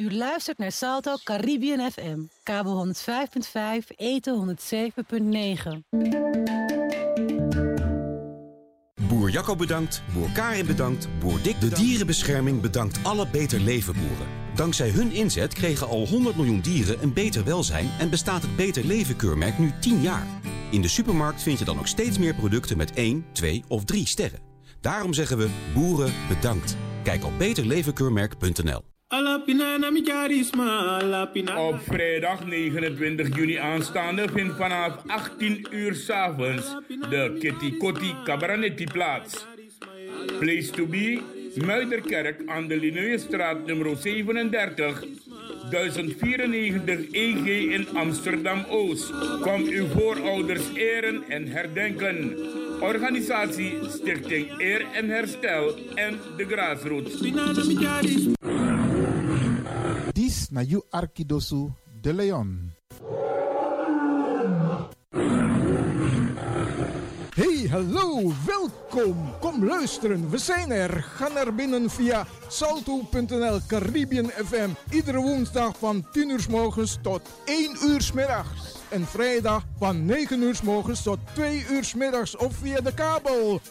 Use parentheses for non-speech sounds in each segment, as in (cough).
U luistert naar Salto Caribbean FM, kabel 105.5, eten 107.9. Boer Jacco bedankt, boer Karin bedankt, boer Dick De dierenbescherming bedankt alle Beter Leven boeren. Dankzij hun inzet kregen al 100 miljoen dieren een beter welzijn en bestaat het Beter Leven keurmerk nu 10 jaar. In de supermarkt vind je dan ook steeds meer producten met 1, 2 of 3 sterren. Daarom zeggen we boeren bedankt. Kijk op beterlevenkeurmerk.nl. Op vrijdag 29 juni aanstaande vindt vanaf 18 uur s'avonds de Kitty Kotti Cabaretti plaats. Place to be, Muiderkerk aan de Linnaeusstraat nummer 37, 1094 EG in Amsterdam-Oost. Kom uw voorouders eren en herdenken. Organisatie Stichting Eer en Herstel en de Grassroots. Dis na you Arkidosu de Leon. Hey, hallo, welkom. Kom luisteren, we zijn er. Ga naar binnen via salto.nl Caribbean FM. Iedere woensdag van 10 uur s morgens tot 1 uur s middags. En vrijdag van 9 uur s morgens tot 2 uur s middags of via de kabel 105.5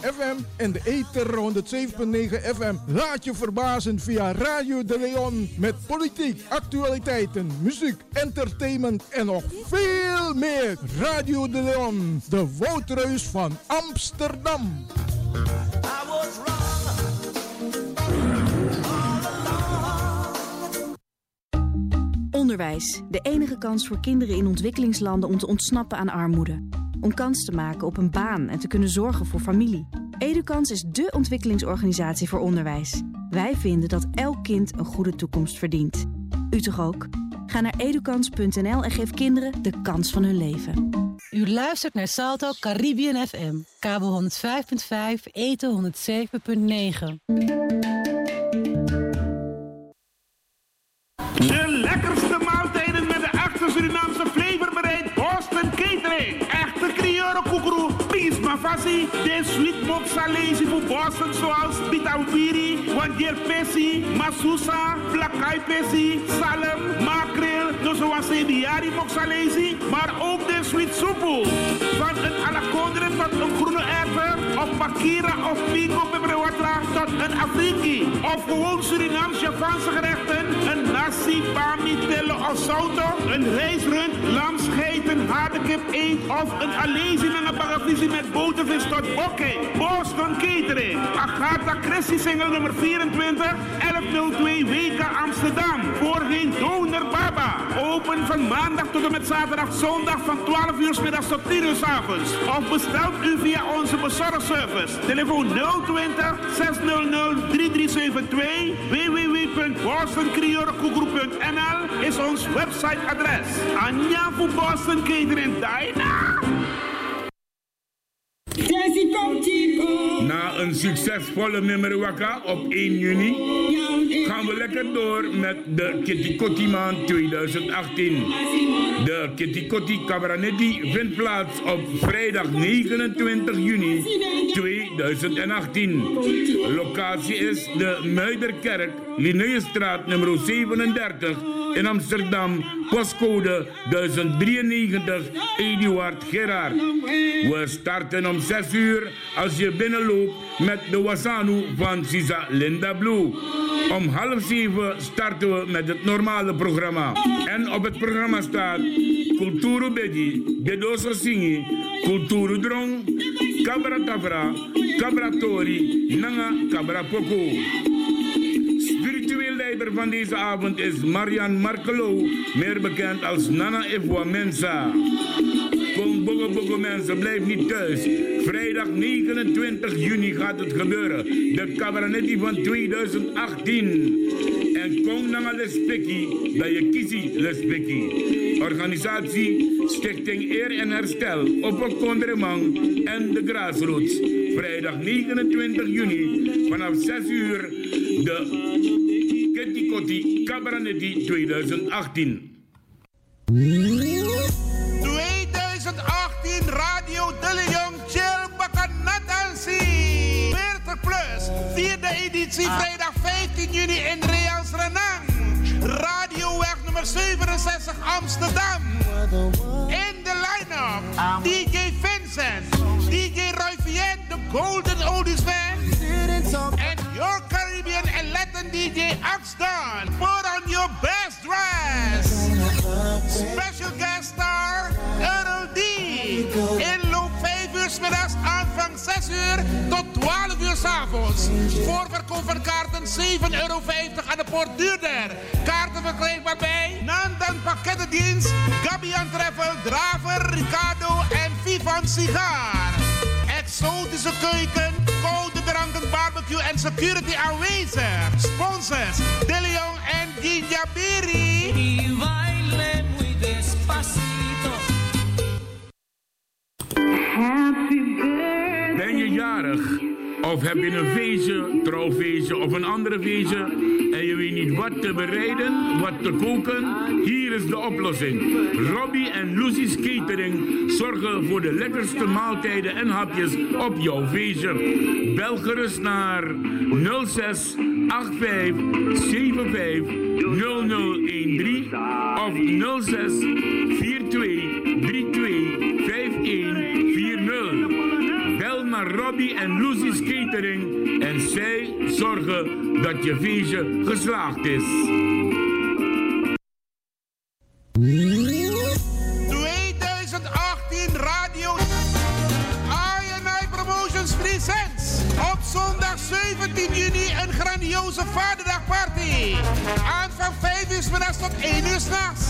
FM en de ether 107.9 FM. Laat je verbazen via Radio de Leon met politiek, actualiteiten, muziek, entertainment en nog veel meer. Radio de Leon, de woudreus van Amsterdam. Onderwijs, de enige kans voor kinderen in ontwikkelingslanden om te ontsnappen aan armoede. Om kans te maken op een baan en te kunnen zorgen voor familie. Edukans is dé ontwikkelingsorganisatie voor onderwijs. Wij vinden dat elk kind een goede toekomst verdient. U toch ook? Ga naar edukans.nl en geef kinderen de kans van hun leven. U luistert naar Salto Caribbean FM, kabel 105.5, eten 107.9. Wandier Pessi, Masusa, Plakai Pessi, Salem, Makreel, dus zoals salesi, maar ook de sweet soepel. Van een alakondre tot een groene erwten, of makira of pico peperwatra tot een afriki. Of gewoon Surinaams Javaanse gerechten, een nasi, bami, tellen of sauto, een rijstrund, scheiden, harde kip, eend of een een bagavisie met botervis tot bokke. Boston Catering, Agatha Christie single nummer 24, 1102 WK Amsterdam. Voorheen Donor Baba. Open van maandag tot en met zaterdag, zondag van 12 uur middags tot 10 uur avonds. Of bestelt u via onze bezorgservice. Telefoon 020 600 3372 www.bostoncriorekoegroep.nl is ons websiteadres. Anja voor Boston Catering Dina. Na een succesvolle nummerwakka op 1 juni gaan we lekker door met de Kitty Kotti maand 2018. De Kitty Kotti Cabaretti vindt plaats op vrijdag 29 juni 2018. Locatie is de Muiderkerk, Linnaeusstraat nummer 37 in Amsterdam, postcode 1093 Eduard Gerard. We starten om 6 uur als je binnenloopt met de Wasanu van Sisa Linda Blue. Om half zeven starten we met het normale programma. En op het programma staat Kulturu Bedi, Bedoso Singi, Kulturu Drong, Cabra Tafra, Cabra Tori, Nanga Cabra Poco. Van deze avond is Marian Markelo, meer bekend als Nana Evoa Mensa. Kom bogo bogo mensen, blijf niet thuis. Vrijdag 29 juni gaat het gebeuren. De Cabaretti van 2018. En kom naar de spekkie, dat je kiesie de. Organisatie Stichting Eer en Herstel, op Kondremang en de Grassroots. Vrijdag 29 juni vanaf 6 uur de Kotti Cabaretti 2018. 2018 Radio De Leon Chill Bacchanat LC 40 plus. Vierde editie vrijdag 15 juni in Reals Renang. 67 Amsterdam. In de line-up, DJ Vincent, DJ Roy Vien, the Golden Oldies Band. And your Caribbean and DJ Axton. Put on your best dress. Special guest star, Earl D. Inloop 5 uur middags, aanvang 6 uur tot 12 uur s avonds. Voorverkoop van kaarten 7,50 euro aan de poort duurder. Kaarten verkrijgbaar bij Nandan Pakkettendienst, Gabian Travel, Draver, Ricardo en Vivan Sigaar. Exotische keuken, dranken, barbecue en security aanwezig. Sponsors, De Leon en Ginja Biri. Ben je jarig? Of heb je een feestje, trouwfeestje of een andere feestje niet wat te bereiden, wat te koken? Hier is de oplossing. Robbie en Lucy's Catering zorgen voor de lekkerste maaltijden en hapjes op jouw feestje. Bel gerust naar 06 85 75 0013 of 06 42 En Lucy's Catering en zij zorgen dat je feestje geslaagd is. 2018 Radio INI Promotions Presents. Op zondag 17 juni een grandioze vaderdagparty. Aanvang 5 uur middags tot 1 uur s'nachts.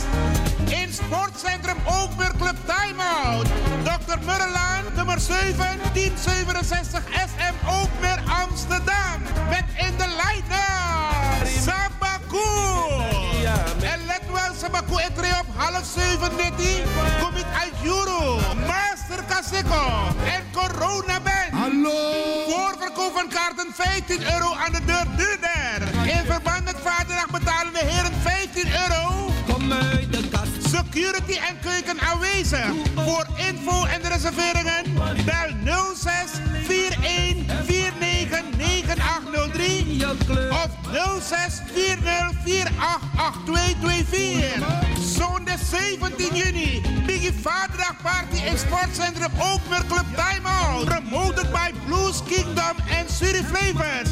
In Sportcentrum Ookmeer Club Timeout. Dr. Murrelaan, nummer 7, 1067 SM Ookmeer Amsterdam. Met in de line-up Sabaku. En let wel, Sabaku entree op half 7 dit. Kom ik uit Juro. Master Kaseko. En Corona Band. Hallo. Voorverkoop van kaarten 15 euro aan de deur duurder. In verband met vaderdag betalen de heren 15 euro. De. Security en keuken aanwezig. Voor info en reserveringen bel 06 41 49 9803 Je kleur. of 06 40 488224. Zondag 17 juni. Biggie Vaderdag Party in Sportcentrum Ookmeer Club Timeout. Promoted by Blues Kingdom en City Flavors.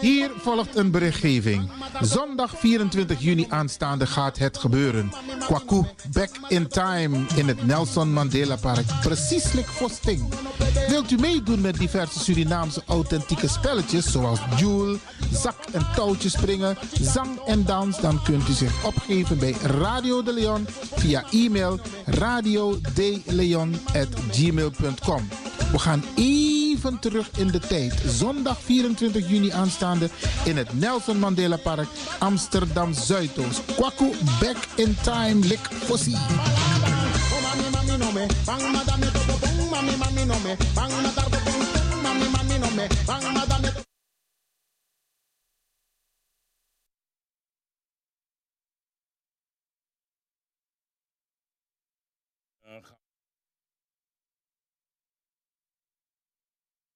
Hier volgt een berichtgeving. Zondag 24 juni aanstaande gaat het gebeuren. Kwaku Back in Time in het Nelson Mandela Park. Precies like Vosting. Wilt u meedoen met diverse Surinaamse authentieke spelletjes zoals Joule, zak- en touwtjes springen, zang en dans? Dan kunt u zich opgeven bij Radio de Leon via e-mail radiodeleon.gmail.com. We gaan even terug in de tijd. Zondag 24 juni aanstaande in het Nelson Mandela Park, Amsterdam Zuidoost. Kwaku Back in Time, Lik Fossie. E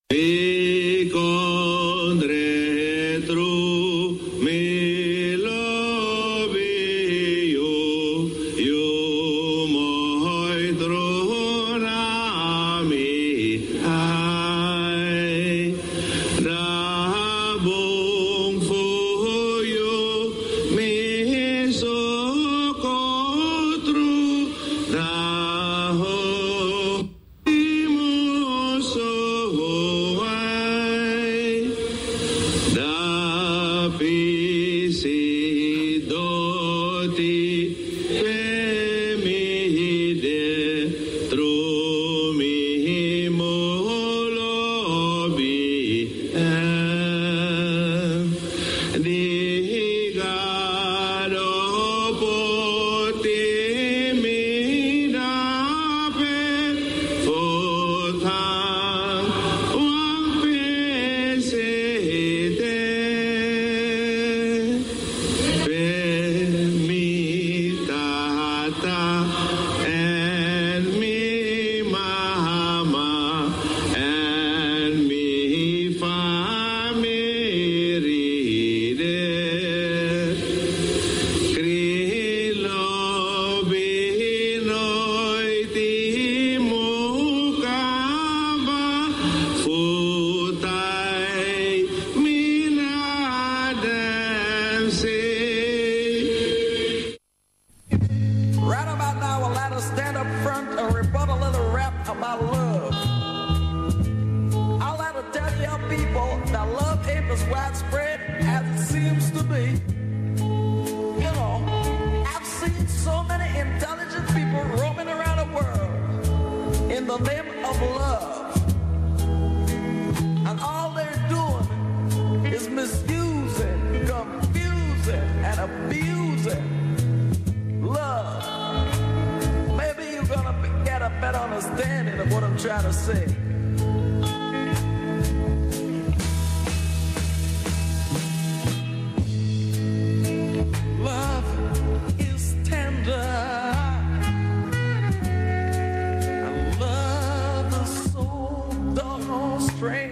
Peace.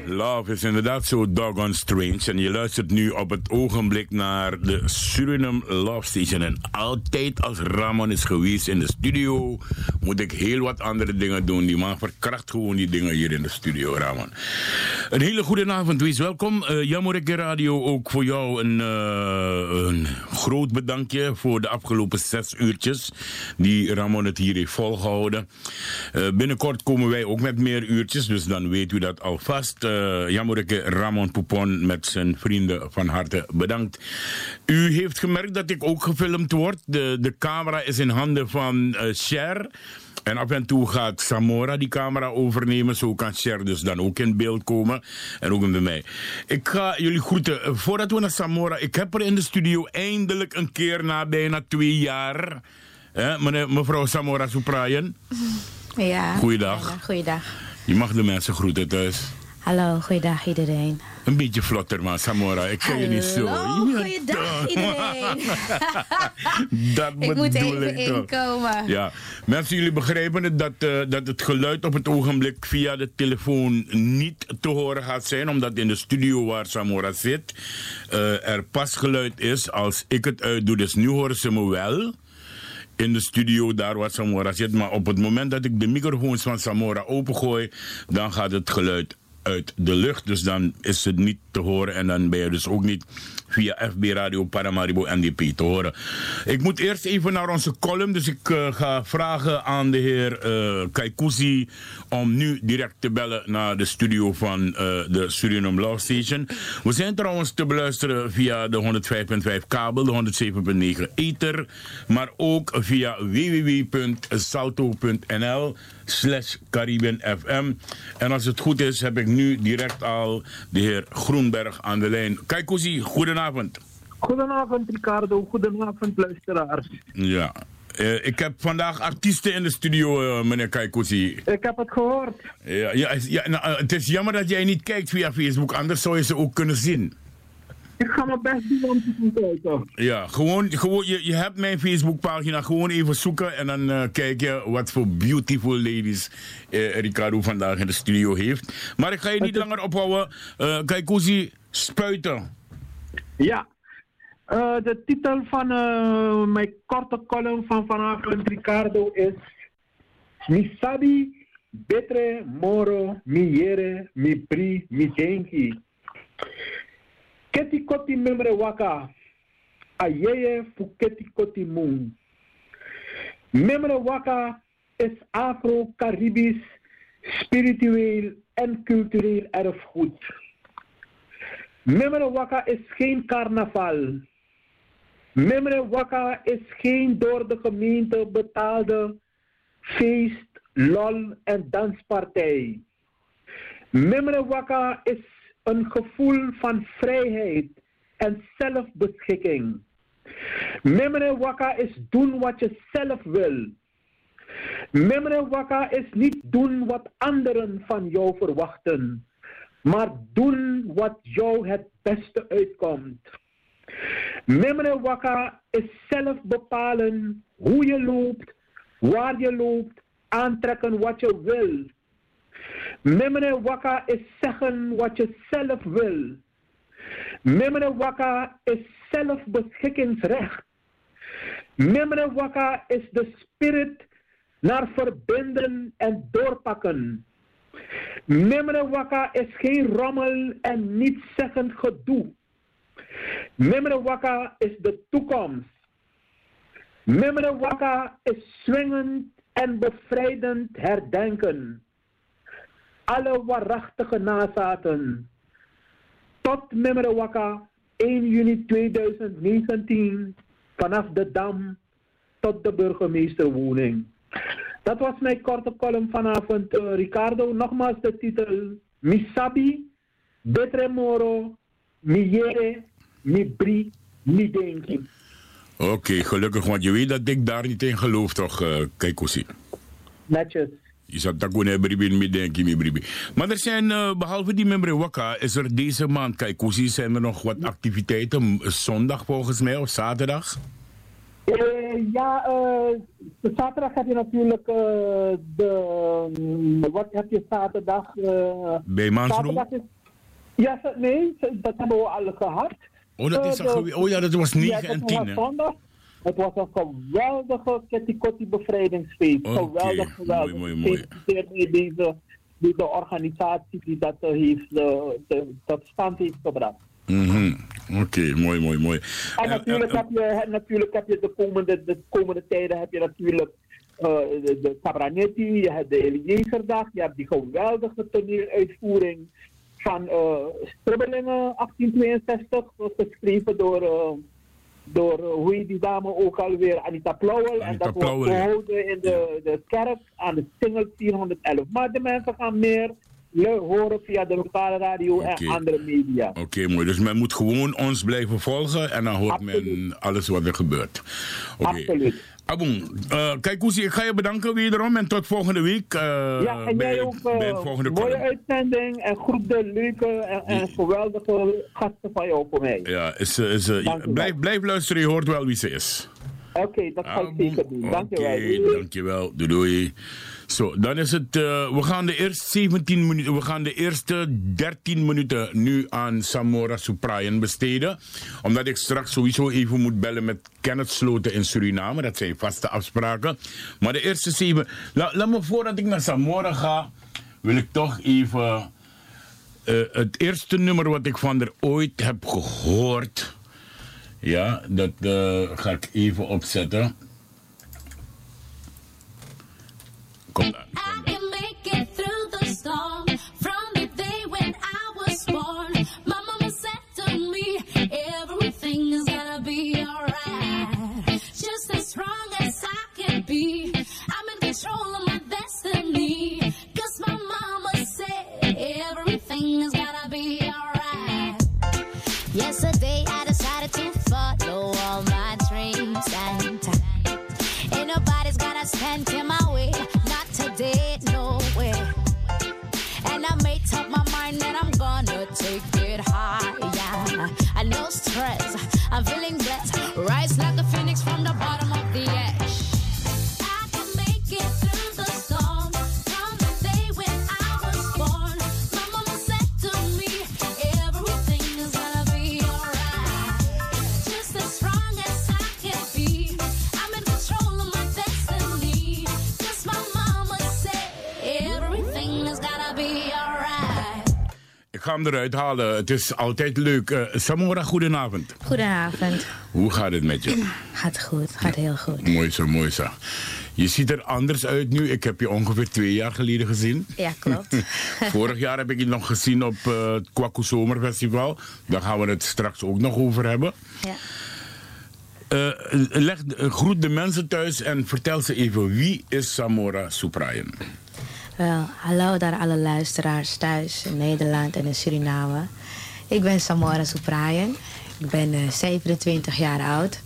Love is inderdaad zo doggone strange. En je luistert nu op het ogenblik naar de Suriname Love Station. En altijd als Ramon is geweest in de studio, moet ik heel wat andere dingen doen. Die man verkracht gewoon die dingen hier in de studio, Ramon. Een hele goede avond, wees welkom. Uh, Jammerike Radio, ook voor jou een, eh, een groot bedankje voor de afgelopen zes uurtjes die Ramon het hier heeft volgehouden. Eh, binnenkort komen wij ook met meer uurtjes, dus dan weet u dat alvast. Uh, Jammerike Ramon Poupon met zijn vrienden van harte bedankt. U heeft gemerkt dat ik ook gefilmd word. De, de camera is in handen van uh, Cher. En af en toe gaat Samora die camera overnemen. Zo kan Cher dus dan ook in beeld komen. En ook bij mij. Ik ga jullie groeten. Voordat we naar Samora. Ik heb er in de studio eindelijk een keer na bijna twee jaar. Hè, meneer, mevrouw Samora Soeprayen. Ja. Goeiedag. Ja, goeiedag. Je mag de mensen groeten thuis. Hallo, goeiedag iedereen. Een beetje vlotter, maar Samora, ik ken je niet zo. Hallo, goeiedag iedereen. (laughs) dat ik moet even ik inkomen. Ja, mensen, jullie begrijpen het dat, uh, dat het geluid op het ogenblik via de telefoon niet te horen gaat zijn, omdat in de studio waar Samora zit uh, er pas geluid is als ik het uitdoe. Dus nu horen ze me wel in de studio daar waar Samora zit. Maar op het moment dat ik de microfoons van Samora opengooi, dan gaat het geluid uit de lucht. Dus dan is het niet te horen en dan ben je dus ook niet via FB Radio Paramaribo NDP te horen. Ik moet eerst even naar onze column, dus ik uh, ga vragen aan de heer uh, om nu direct te bellen naar de studio van uh, de Suriname Love Station. We zijn trouwens te beluisteren via de 105.5 kabel, de 107.9 ether, maar ook via www.salto.nl slash Caribbean FM. En als het goed is, heb ik nu direct al de heer Groenberg aan de lijn. Kaikousi, goedenavond. Goedenavond Ricardo, goedenavond luisteraars. Ja, uh, ik heb vandaag artiesten in de studio, uh, meneer Kaikousi. Ik heb het gehoord. Ja, ja, ja nou, uh, het is jammer dat jij niet kijkt via Facebook, anders zou je ze ook kunnen zien. Ik ga mijn best doen om te gaan kijken. Ja, gewoon, gewoon je, je hebt mijn Facebookpagina, gewoon even zoeken en dan uh, kijk je wat voor beautiful ladies Ricardo vandaag in de studio heeft. Maar ik ga je niet langer ophouden. Uh, spuiten. Ja, uh, de titel van uh, mijn korte column van vanavond, Ricardo, is Misabi betre moro miere mi pri mi denki. Keti koti memre waka, ayeye fu keti koti mung. Memre waka is Afro-Caribisch, spiritueel en cultureel erfgoed. Memre waka is geen carnaval. Memre waka is geen door de gemeente betaalde feest, lol en danspartij. Memre waka is een gevoel van vrijheid en zelfbeschikking. Memre waka is doen wat je zelf wil. Memre waka is niet doen wat anderen van jou verwachten, maar doen wat jou het beste uitkomt. Memre waka is zelf bepalen hoe je loopt, waar je loopt, aantrekken wat je wil. Memre waka is zeggen wat je zelf wil. Memre waka is zelfbeschikkingsrecht. Memre waka is de spirit naar verbinden en doorpakken. Memre waka is geen rommel en niet zeggend gedoe. Memre waka is de toekomst. Memre waka is swingend en bevrijdend herdenken. alle waarachtige nazaten. Tot Memrewaka 1 juni 2019 vanaf de Dam tot de burgemeesterwoning. Dat was mijn korte column vanavond, eh, Ricardo. Nogmaals de titel Misabi, Betremoro, Miere, Mibri, Midenki. Oké, gelukkig, want je weet dat ik daar niet in geloof, toch, uh, Keikosi? Netjes. Je zat daar gewoon bribi met denk je bribi. Maar er zijn, uh, behalve die membre Wakka, is er deze maand, Keikosi, zijn er nog wat activiteiten. Zondag volgens mij, of zaterdag? Uh, ja, uh, zaterdag heb je natuurlijk uh, de. wat heb je zaterdag? Bij Mansroe? Ja, nee, dat hebben we al gehad. Oh, dat is oh ja, dat was 9 ja, en 10. Zondag. Het was een geweldige Ketikotti bevrijdingsfeest. Okay. Geweldig, geweldig. Mooi, mooi, mooi. Deze, deze organisatie die dat heeft, de, tot stand heeft gebracht. Mm -hmm. Oké, okay, mooi, mooi, mooi. En natuurlijk, heb je, natuurlijk heb je de komende, de komende tijden heb je natuurlijk uh, de, de Cabranetti, je hebt de Eliezerdag, je hebt die geweldige toneeluitvoering van uh, Stribbelingen 1862, geschreven door, uh, door hoe heet die dame ook alweer, Anita Plauwel. en dat wordt gehouden in de, de kerk aan de Singel 411. Maar de mensen gaan meer horen via de lokale radio okay. en andere media. Oké, okay, mooi. Dus men moet gewoon ons blijven volgen en dan hoort Absoluut. men alles wat er gebeurt. Okay. Absoluut. Abon, uh, kijk Koesie, ik ga je bedanken wederom en tot volgende week. Uh, ja, en bij, jij ook uh, bij het volgende mooie column. uitzending en groep de leuke en, en geweldige gasten van jou voor mij. Ja, is, is, blijf, blijf luisteren, je hoort wel wie ze is. Oké, okay, dat ga ik zeker doen. Dankjewel. Oké, okay, dankjewel. Doei doei. Zo, dan is het. Uh, we gaan de eerste 17 minuten. We gaan de eerste 13 minuten nu aan Samora Suprayan besteden. Omdat ik straks sowieso even moet bellen met Kenneth Sloten in Suriname. Dat zijn vaste afspraken. Maar de eerste 7. La, laat me voordat ik naar Samora ga. Wil ik toch even. Uh, het eerste nummer wat ik van er ooit heb gehoord. Ja, dat uh, ga ik even opzetten. Kom daar. Yesterday I stand in my way, not today, no way. And I made up my mind that I'm gonna take it higher. I no stress, I'm feeling blessed, rise like a phoenix from the bottom of the ash. Hem eruit halen. Het is altijd leuk. Uh, Samora, goedenavond. Goedenavond. Hoe gaat het met je? Gaat goed, gaat heel goed. Mooi zo, mooi zo. Je ziet er anders uit nu. Ik heb je ongeveer twee jaar geleden gezien. Ja, klopt. (laughs) Vorig jaar heb ik je nog gezien op uh, het Kwaku Zomerfestival. Daar gaan we het straks ook nog over hebben. Ja. Uh, leg, groet de mensen thuis en vertel ze even wie is Samora Suprayan? Wel, hallo daar alle luisteraars thuis in Nederland en in Suriname. Ik ben Samora Suprayan. Ik ben uh, 27 jaar oud.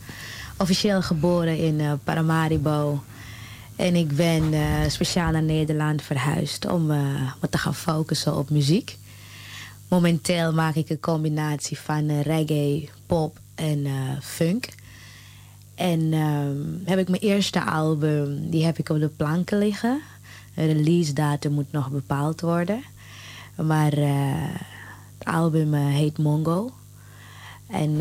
Officieel geboren in uh, Paramaribo. En ik ben uh, speciaal naar Nederland verhuisd om me te gaan focussen op muziek. Momenteel maak ik een combinatie van reggae, pop en funk. En ehm, heb ik mijn eerste album, die heb ik op de planken liggen. Release datum moet nog bepaald worden. Maar uh, het album uh, heet Mongo. En,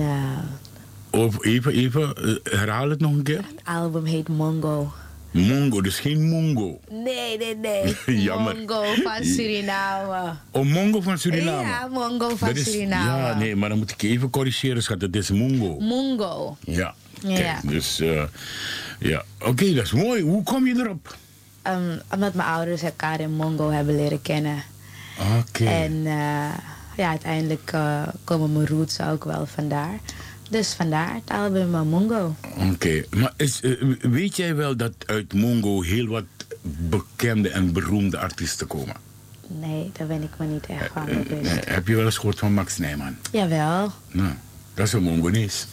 of even, even, herhaal het nog een keer. Het album heet Mongo. Mongo, dus geen Mongo. Nee, nee, nee. (laughs) Jammer. Mongo van Suriname. Oh, Mongo van Suriname? Ja, Mongo van is, Suriname. Ja, nee, maar dan moet ik even corrigeren, schat. Het is Mongo. Mongo. Ja. Ja. Dus, uh, ja. Oké, okay, dat is mooi. Hoe kom je erop? Um, omdat mijn ouders elkaar in Mongo hebben leren kennen. Oké. En eh, ja, uiteindelijk eh, komen mijn roots ook wel vandaar. Dus vandaar het album uh, Mongo. Oké, maar is, eh, weet jij wel dat uit Mongo heel wat bekende en beroemde artiesten komen? Nee, daar ben ik me niet echt van Eh, bewust. eh, heb je wel eens gehoord van Max Nijman? Jawel, Nou, dat is een Mongonees.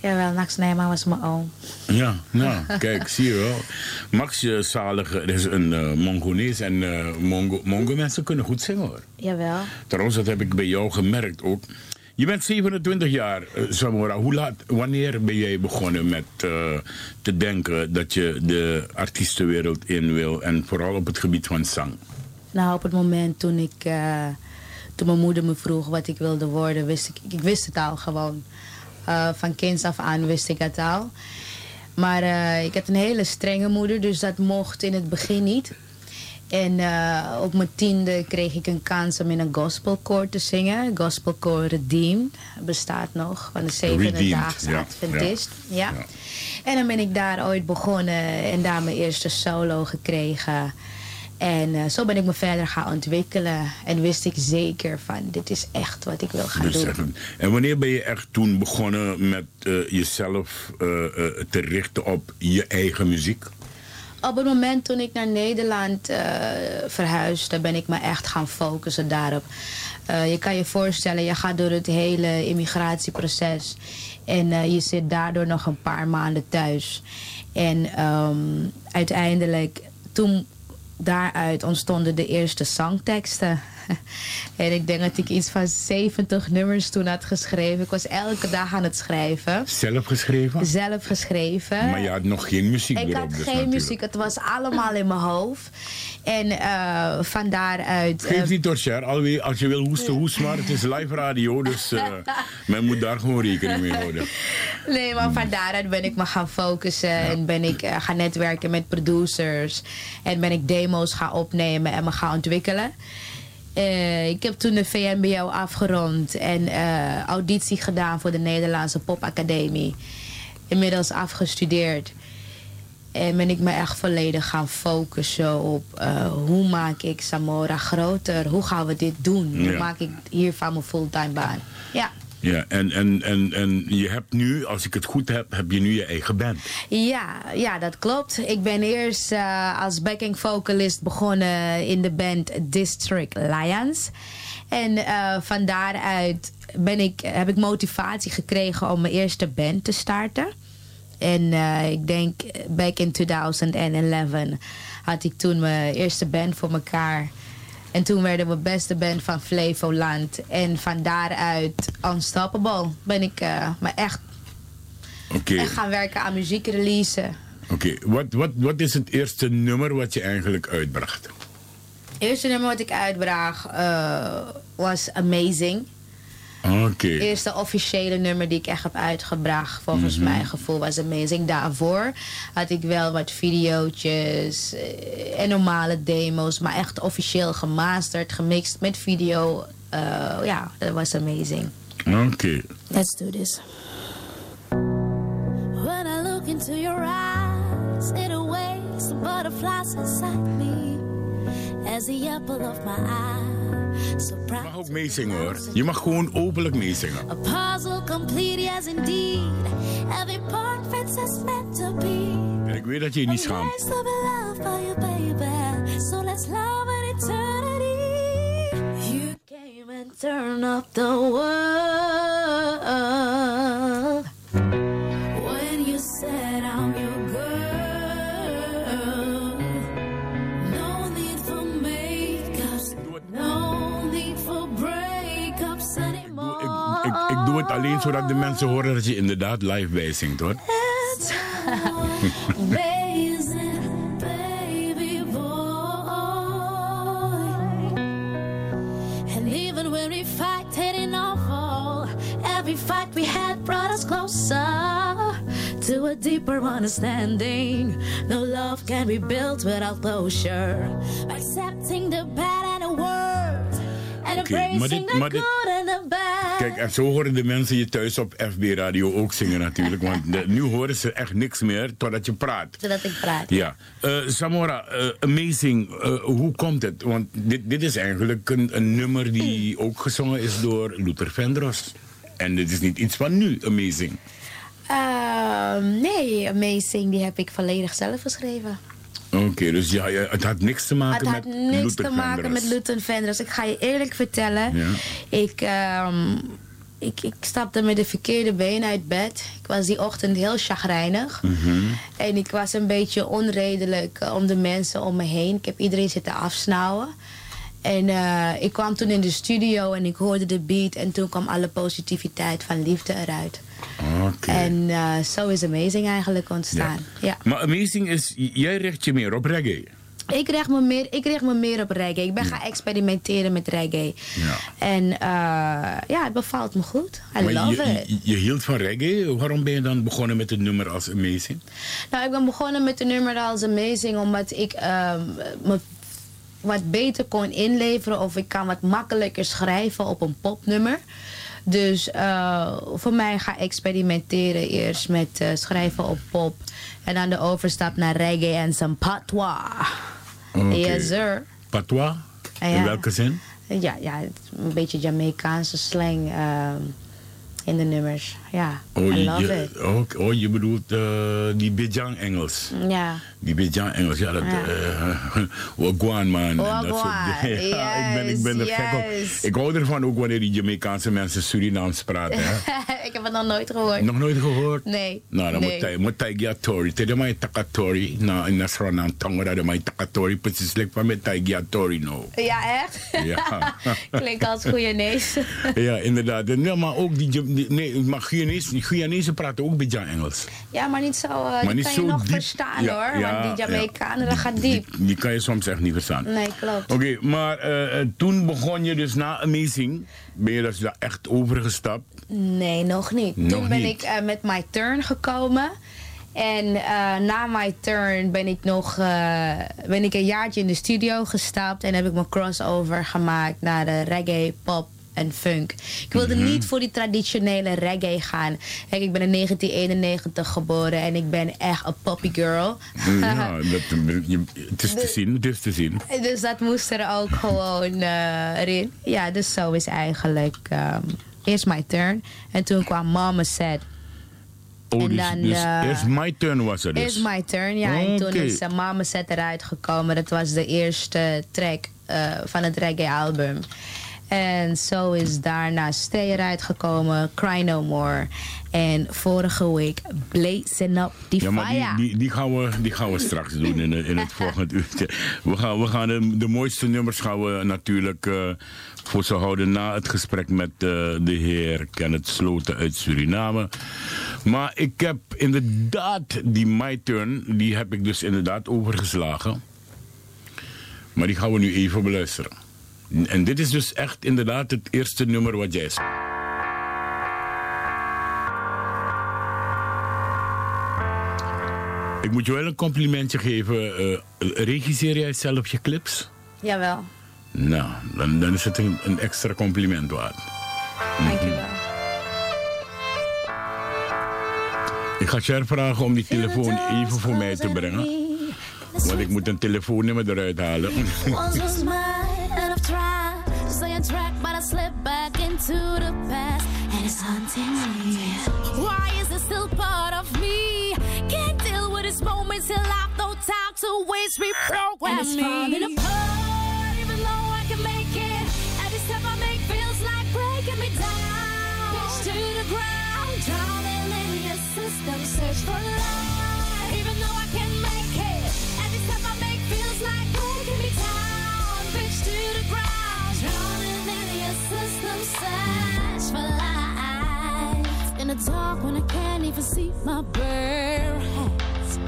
Jawel, Max Nijman was mijn oom. Ja, nou, (laughs) kijk, zie je wel. Max Zalige is een Mongonees en eh Mongo, Mongo mensen kunnen goed zingen hoor. Jawel. Trouwens, dat heb ik bij jou gemerkt ook. Je bent 27 jaar, eh, Samora. Hoe laat, wanneer ben jij begonnen met eh, te denken dat je de artiestenwereld in wil en vooral op het gebied van zang? Nou, op het moment toen ik, eh, toen mijn moeder me vroeg wat ik wilde worden, wist ik, ik wist het al gewoon. Eh, van kinds af aan wist ik het al. Maar eh, ik had een hele strenge moeder, dus dat mocht in het begin niet. En eh, op mijn tiende kreeg ik een kans om in een gospelkoor te zingen. Gospelkoor Redeemed bestaat nog, van de zevende daagse ja, Adventist. Ja. En dan ben ik daar ooit begonnen en daar mijn eerste solo gekregen. En eh, zo ben ik me verder gaan ontwikkelen. En wist ik zeker van, dit is echt wat ik wil gaan Dus doen. echt en wanneer ben je echt toen begonnen met eh, jezelf eh, te richten op je eigen muziek? Op het moment toen ik naar Nederland verhuisde, ben ik me echt gaan focussen daarop. Je kan je voorstellen, je gaat door het hele immigratieproces. En je zit daardoor nog een paar maanden thuis. En ehm, uiteindelijk, toen daaruit ontstonden de eerste zangteksten. (laughs) en ik denk dat ik iets van 70 nummers toen had geschreven. Ik was elke dag aan het schrijven. Zelf geschreven? Zelf geschreven. Maar je had nog geen muziek Ik had dus geen natuurlijk. muziek, het was allemaal in mijn hoofd. En eh van daaruit... eh, Geef niet door, Cher. Alweer, als je wil hoesten, hoest maar. Het is live radio, dus eh, (laughs) men moet daar gewoon rekening mee houden. Nee, maar van daaruit ben ik me gaan focussen en ben ik eh, gaan netwerken met producers. En ben ik demo's gaan opnemen en me gaan ontwikkelen. Eh, ik heb toen de VMBO afgerond en eh, auditie gedaan voor de Nederlandse Popacademie. Inmiddels afgestudeerd. En ben ik me echt volledig gaan focussen op eh, hoe maak ik Samora groter? Hoe gaan we dit doen? Hoe maak ik hiervan mijn fulltime baan? Ja. Ja, en, en, en, en je hebt nu, als ik het goed heb, heb je nu je eigen band. Ja, ja, dat klopt. Ik ben eerst eh, als backing vocalist begonnen in de band District Lions. En eh, van daaruit ben ik, heb ik motivatie gekregen om mijn eerste band te starten. En eh, ik denk back in 2011 had ik toen mijn eerste band voor elkaar. En toen werden we beste band van Flevoland. En van daaruit Unstoppable ben ik eh, me echt, gaan werken aan muziek releasen. oké. Wat, wat, wat is het eerste nummer wat je eigenlijk uitbracht? Het eerste nummer wat ik uitbracht eh, was Amazing. Oké. Het eerste officiële nummer die ik echt heb uitgebracht, volgens Mhm. mijn gevoel, was Amazing. Daarvoor had ik wel wat video's eh, en normale demo's, maar echt officieel gemasterd, gemixt met video. Eh, ja, dat was Amazing. Oké. Let's do this. When I look into your eyes, it awakes the butterflies inside me. Je proud. mag ook meezingen hoor. Je mag gewoon openlijk meezingen. A puzzle complete, yes indeed. Every part fits as meant to be. En ik weet dat je je niet schaamt. So let's love in eternity. You came and turned up the world. Het alleen zodat de mensen horen dat je inderdaad live bijzingt hoor. It's amazing, baby boy. And even when we fight, hitting our fall, every fight we had brought us closer to a deeper understanding. No love can be built without closure. Accepting the bad embracing maar dit- maar dit-. Kijk, en zo horen de mensen je thuis op FB Radio ook zingen natuurlijk. Want de- nu horen ze echt niks meer totdat je praat. Zodat ik praat. Ja. Eh, Samora, eh, amazing. Eh, hoe komt het? Want dit, dit is eigenlijk een, een nummer die ook gezongen is door Luther Vandross. En dit is niet iets van nu, amazing. Ehm, nee, Amazing, die heb ik volledig zelf geschreven. Oké, dus ja, ja, het had niks te maken Het had met niks te maken met Luther Vandross. Ik ga je eerlijk vertellen. Ja. Ik, ehm, ik, ik stapte met de verkeerde been uit bed. Ik was die ochtend heel chagrijnig. Mhm. En ik was een beetje onredelijk eh, om de mensen om me heen. Ik heb iedereen zitten afsnauwen. En eh, ik kwam toen in de studio en ik hoorde de beat. En toen kwam alle positiviteit van liefde eruit. Oké. En eh, zo is Amazing eigenlijk ontstaan. Ja. Maar amazing is, jij richt je meer op reggae. Ik richt, me meer, ik richt me meer op reggae. Ik ben gaan experimenteren met reggae. Ja. En eh, ja, het bevalt me goed. I maar love je, it. je, je hield van reggae. Waarom ben je dan begonnen met het nummer als amazing? Nou, ik ben begonnen met de nummer als Amazing omdat ik ehm, me wat beter kon inleveren of ik kan wat makkelijker schrijven op een popnummer. Dus eh, voor mij ga experimenteren eerst met eh, schrijven op pop en dan de overstap naar reggae en zijn patois. Yes, sir. Patois? In welke zin? Ja, ja, een beetje Jamaicaanse slang ehm, in de nummers. Ja, Oh, I je, love je- it. oh, oh, je bedoelt eh, die Bidjan Engels. Ja. Die Bidjan Engels, ja, dat... Ja. (laughs) Wagwan, man. Wagwan. (laughs) Ja, ik ben, ik ben er yes, gek op. yes. Ik hou ervan ook wanneer die Jamaicaanse mensen Surinaams praten. (laughs) Ik heb het nog nooit gehoord. Nog nooit gehoord? Nee. Nou, dan nee. moet hij ja tori. Tede mij takatori. Nou, in Nasrana tonga dat mij takatori. Precies, like van met ja tori no. Ja, echt? Ja. Klinkt als Goeienees. Ja, inderdaad. En Ja, maar ook die, nee, maar Guyanese, die Guyanese praten ook Bidjan Engels. ja, maar niet zo. Maar die niet kan zo je nog diep. verstaan Ja, hoor. ja, want die ja. Jamaicanen, dat gaat diep. Die kan je soms echt niet verstaan. Nee, klopt. Oké, maar eh, eh, toen begon je dus na Amazing. Ben je dus daar echt overgestapt? Nee, nog niet. Nog Toen ben niet. ik met My Turn gekomen. En na My Turn ben ik nog ben ik een jaartje in de studio gestapt. En heb ik mijn crossover gemaakt naar de reggae, pop en funk. Ik wilde Mhm. niet voor die traditionele reggae gaan. Kijk, ik ben in 1991 geboren en ik ben echt een poppy girl. ja, (laughs) dat, je, het is te zien, het is te zien. Dus dat moest er ook (laughs) gewoon eh, erin. Ja, dus zo is eigenlijk ehm, eerst my turn. En toen kwam Mama Said. Oh, En dus, dan, dus eh, eerst my turn was er dus. Eerst my turn, ja. En toen is uh, Mama Said eruit gekomen. Dat was de eerste track van het reggae album. En zo is daarna Stay eruit gekomen, Cry No More. En vorige week Blazing Up the Ja, maar die, die, die, gaan we, die gaan we straks doen in, het- in het (laughs) volgende uurtje. We gaan, we gaan de, de mooiste nummers gaan we natuurlijk eh, voor ze houden na het gesprek met eh, de heer Kenneth Sloten uit Suriname. Maar ik heb inderdaad die My Turn, die heb ik dus inderdaad overgeslagen. Maar die gaan we nu even beluisteren. En dit is dus echt inderdaad het eerste nummer wat jij zegt. Ik moet je wel een complimentje geven. eh, regisseer jij zelf je clips? Jawel, Nou, dan, dan is het een, een extra compliment waard. dankjewel. Ik ga Cher vragen om die telefoon even voor mij te brengen. Want ik moet een telefoonnummer eruit halen. Into the past, and it's haunting me. Why is it still part of me? Can't deal with this moment till I've no time to waste, reprogram And it's me. falling apart, even though I can make In the dark when I can't even see my bare hands.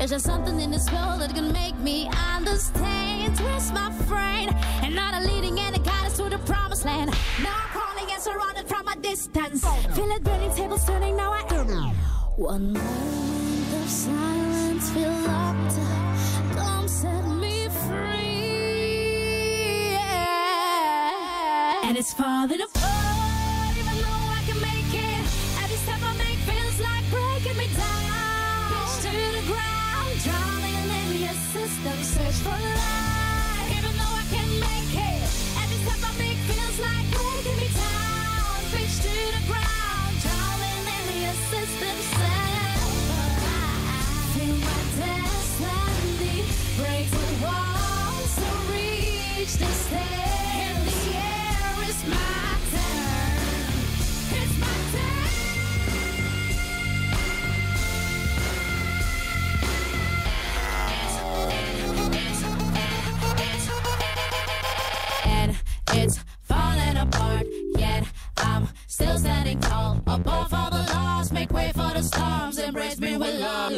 Is there something in this world that can make me understand? Where's my friend? And not a leading and a guidance to the promised land. Now I'm crawling and surrounded from a distance. Feel it burning, tables turning, now I am. One moment of silence, feel locked up. Come set me free. And it's apart, Follow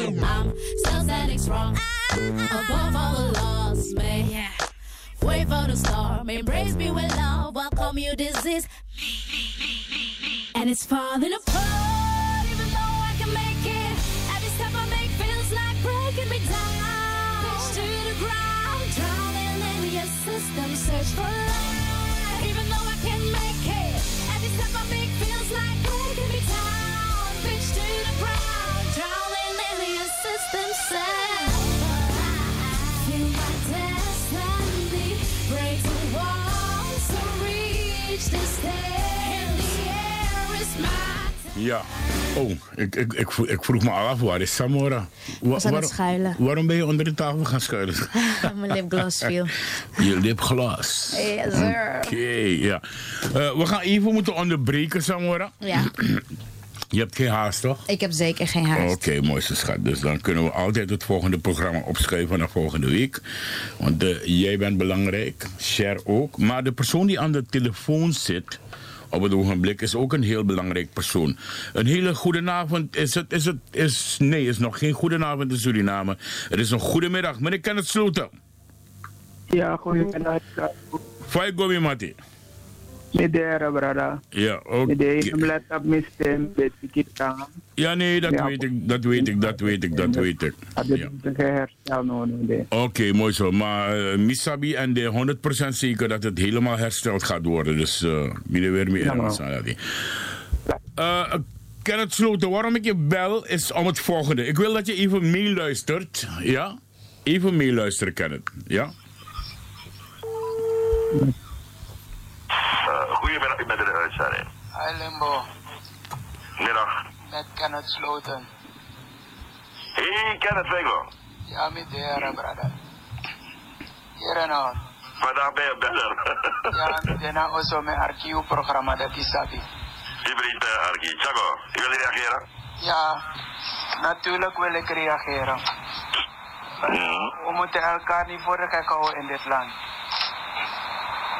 I'm still standing strong above all the laws. May wait for the storm, embrace me with love. Welcome you, disease, and it's falling apart. Even though I can make it, every step I make feels like breaking me down. To the ground, drowning in your system. Search for light. Ja. Oh, ik, ik, ik, vroeg, ik vroeg me af, waar is Samora? Wa- Was aan het schuilen. Waarom ben je onder de tafel gaan schuilen? (laughs) Mijn lipgloss viel. (laughs) Je lipglas. Yes, sir. Oké, ja. Eh, we gaan even moeten onderbreken, Samora. Ja, (clears throat) Je hebt geen haast, toch? ik heb zeker geen haast. Oké, mooiste schat. Dus dan kunnen we altijd het volgende programma opschuiven naar volgende week. Want jij bent belangrijk, Cher ook. Maar de persoon die aan de telefoon zit op het ogenblik is ook een heel belangrijk persoon. Een hele goede avond. Is het, is het, is, nee, is nog geen goede avond in Suriname. Het is een goede middag. Meneer Kenneth Sloten. Ja, goedemiddag. Fai gomi mati. Midera, brada. Ja, beetje kitang. Ja, nee, dat Ja. weet ik, dat weet ik, dat weet ik, dat weet ik. Nee. Oké, mooi zo. Maar uh, Misabi en de 100% zeker dat het helemaal hersteld gaat worden. Dus wie weer mee Ja, in man. uh, Kenneth Sloten, waarom ik je bel is om het volgende. Ik wil dat je even meeluistert. Ja? Even meeluisteren, Kenneth. Ja? Goedemiddag, ik ben in de uitzending. Hi Limbo, Middag. met Kenneth Sloten. Hey, Kenneth Winkel. Ja, met de heren, brother. Hier en nou. Vandaag ben je beller. Ja, met de nou also mijn archiefprogramma, dat is dat. Hybrid uh. Chago, je wil reageren? Ja, natuurlijk wil ik reageren. We moeten elkaar niet voor de gek houden in dit land.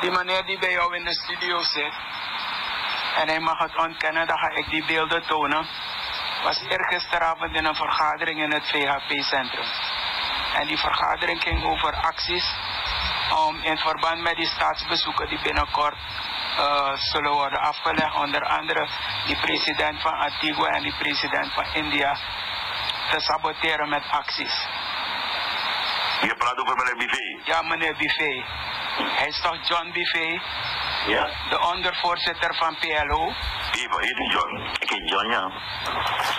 Die meneer die bij jou in de studio zit, en hij mag het ontkennen, dan ga ik die beelden tonen, was eergisteravond in een vergadering in het VHP-centrum. En die vergadering ging over acties om in verband met die staatsbezoeken die binnenkort eh, zullen worden afgelegd, onder andere die president van Antigua en die president van India, te saboteren met acties. Je praat over meneer Bivé. Ja, meneer Buffet. Hij is toch John Buffet, Ja? de ondervoorzitter van PLO? Heet die John. Ik heet John, ja.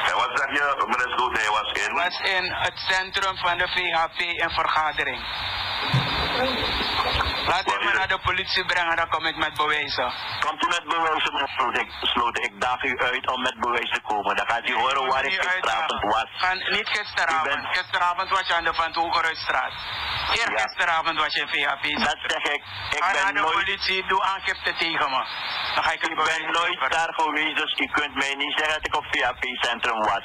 En wat zeg je, meneer Sloot, hij was in? was in het centrum van de VHP in vergadering. Laat hem me naar de politie brengen, dan kom ik met bewijzen. Komt u met bewijzen, meneer Sloot? Ik, daag u uit om met bewijs te komen. Dan gaat u horen waar ik gisteravond was. Van, niet gisteravond. Gisteravond was je aan de Van Toegeruitstraat. Eergisteravond was je in VHP. Dat zeg ik. Ik Ga ben naar de nooit- politie, doe aangifte tegen me. Dan ga ik het Ik ben nooit daar geweest, dus u kunt mij niet zeggen dat ik op VAP-centrum was.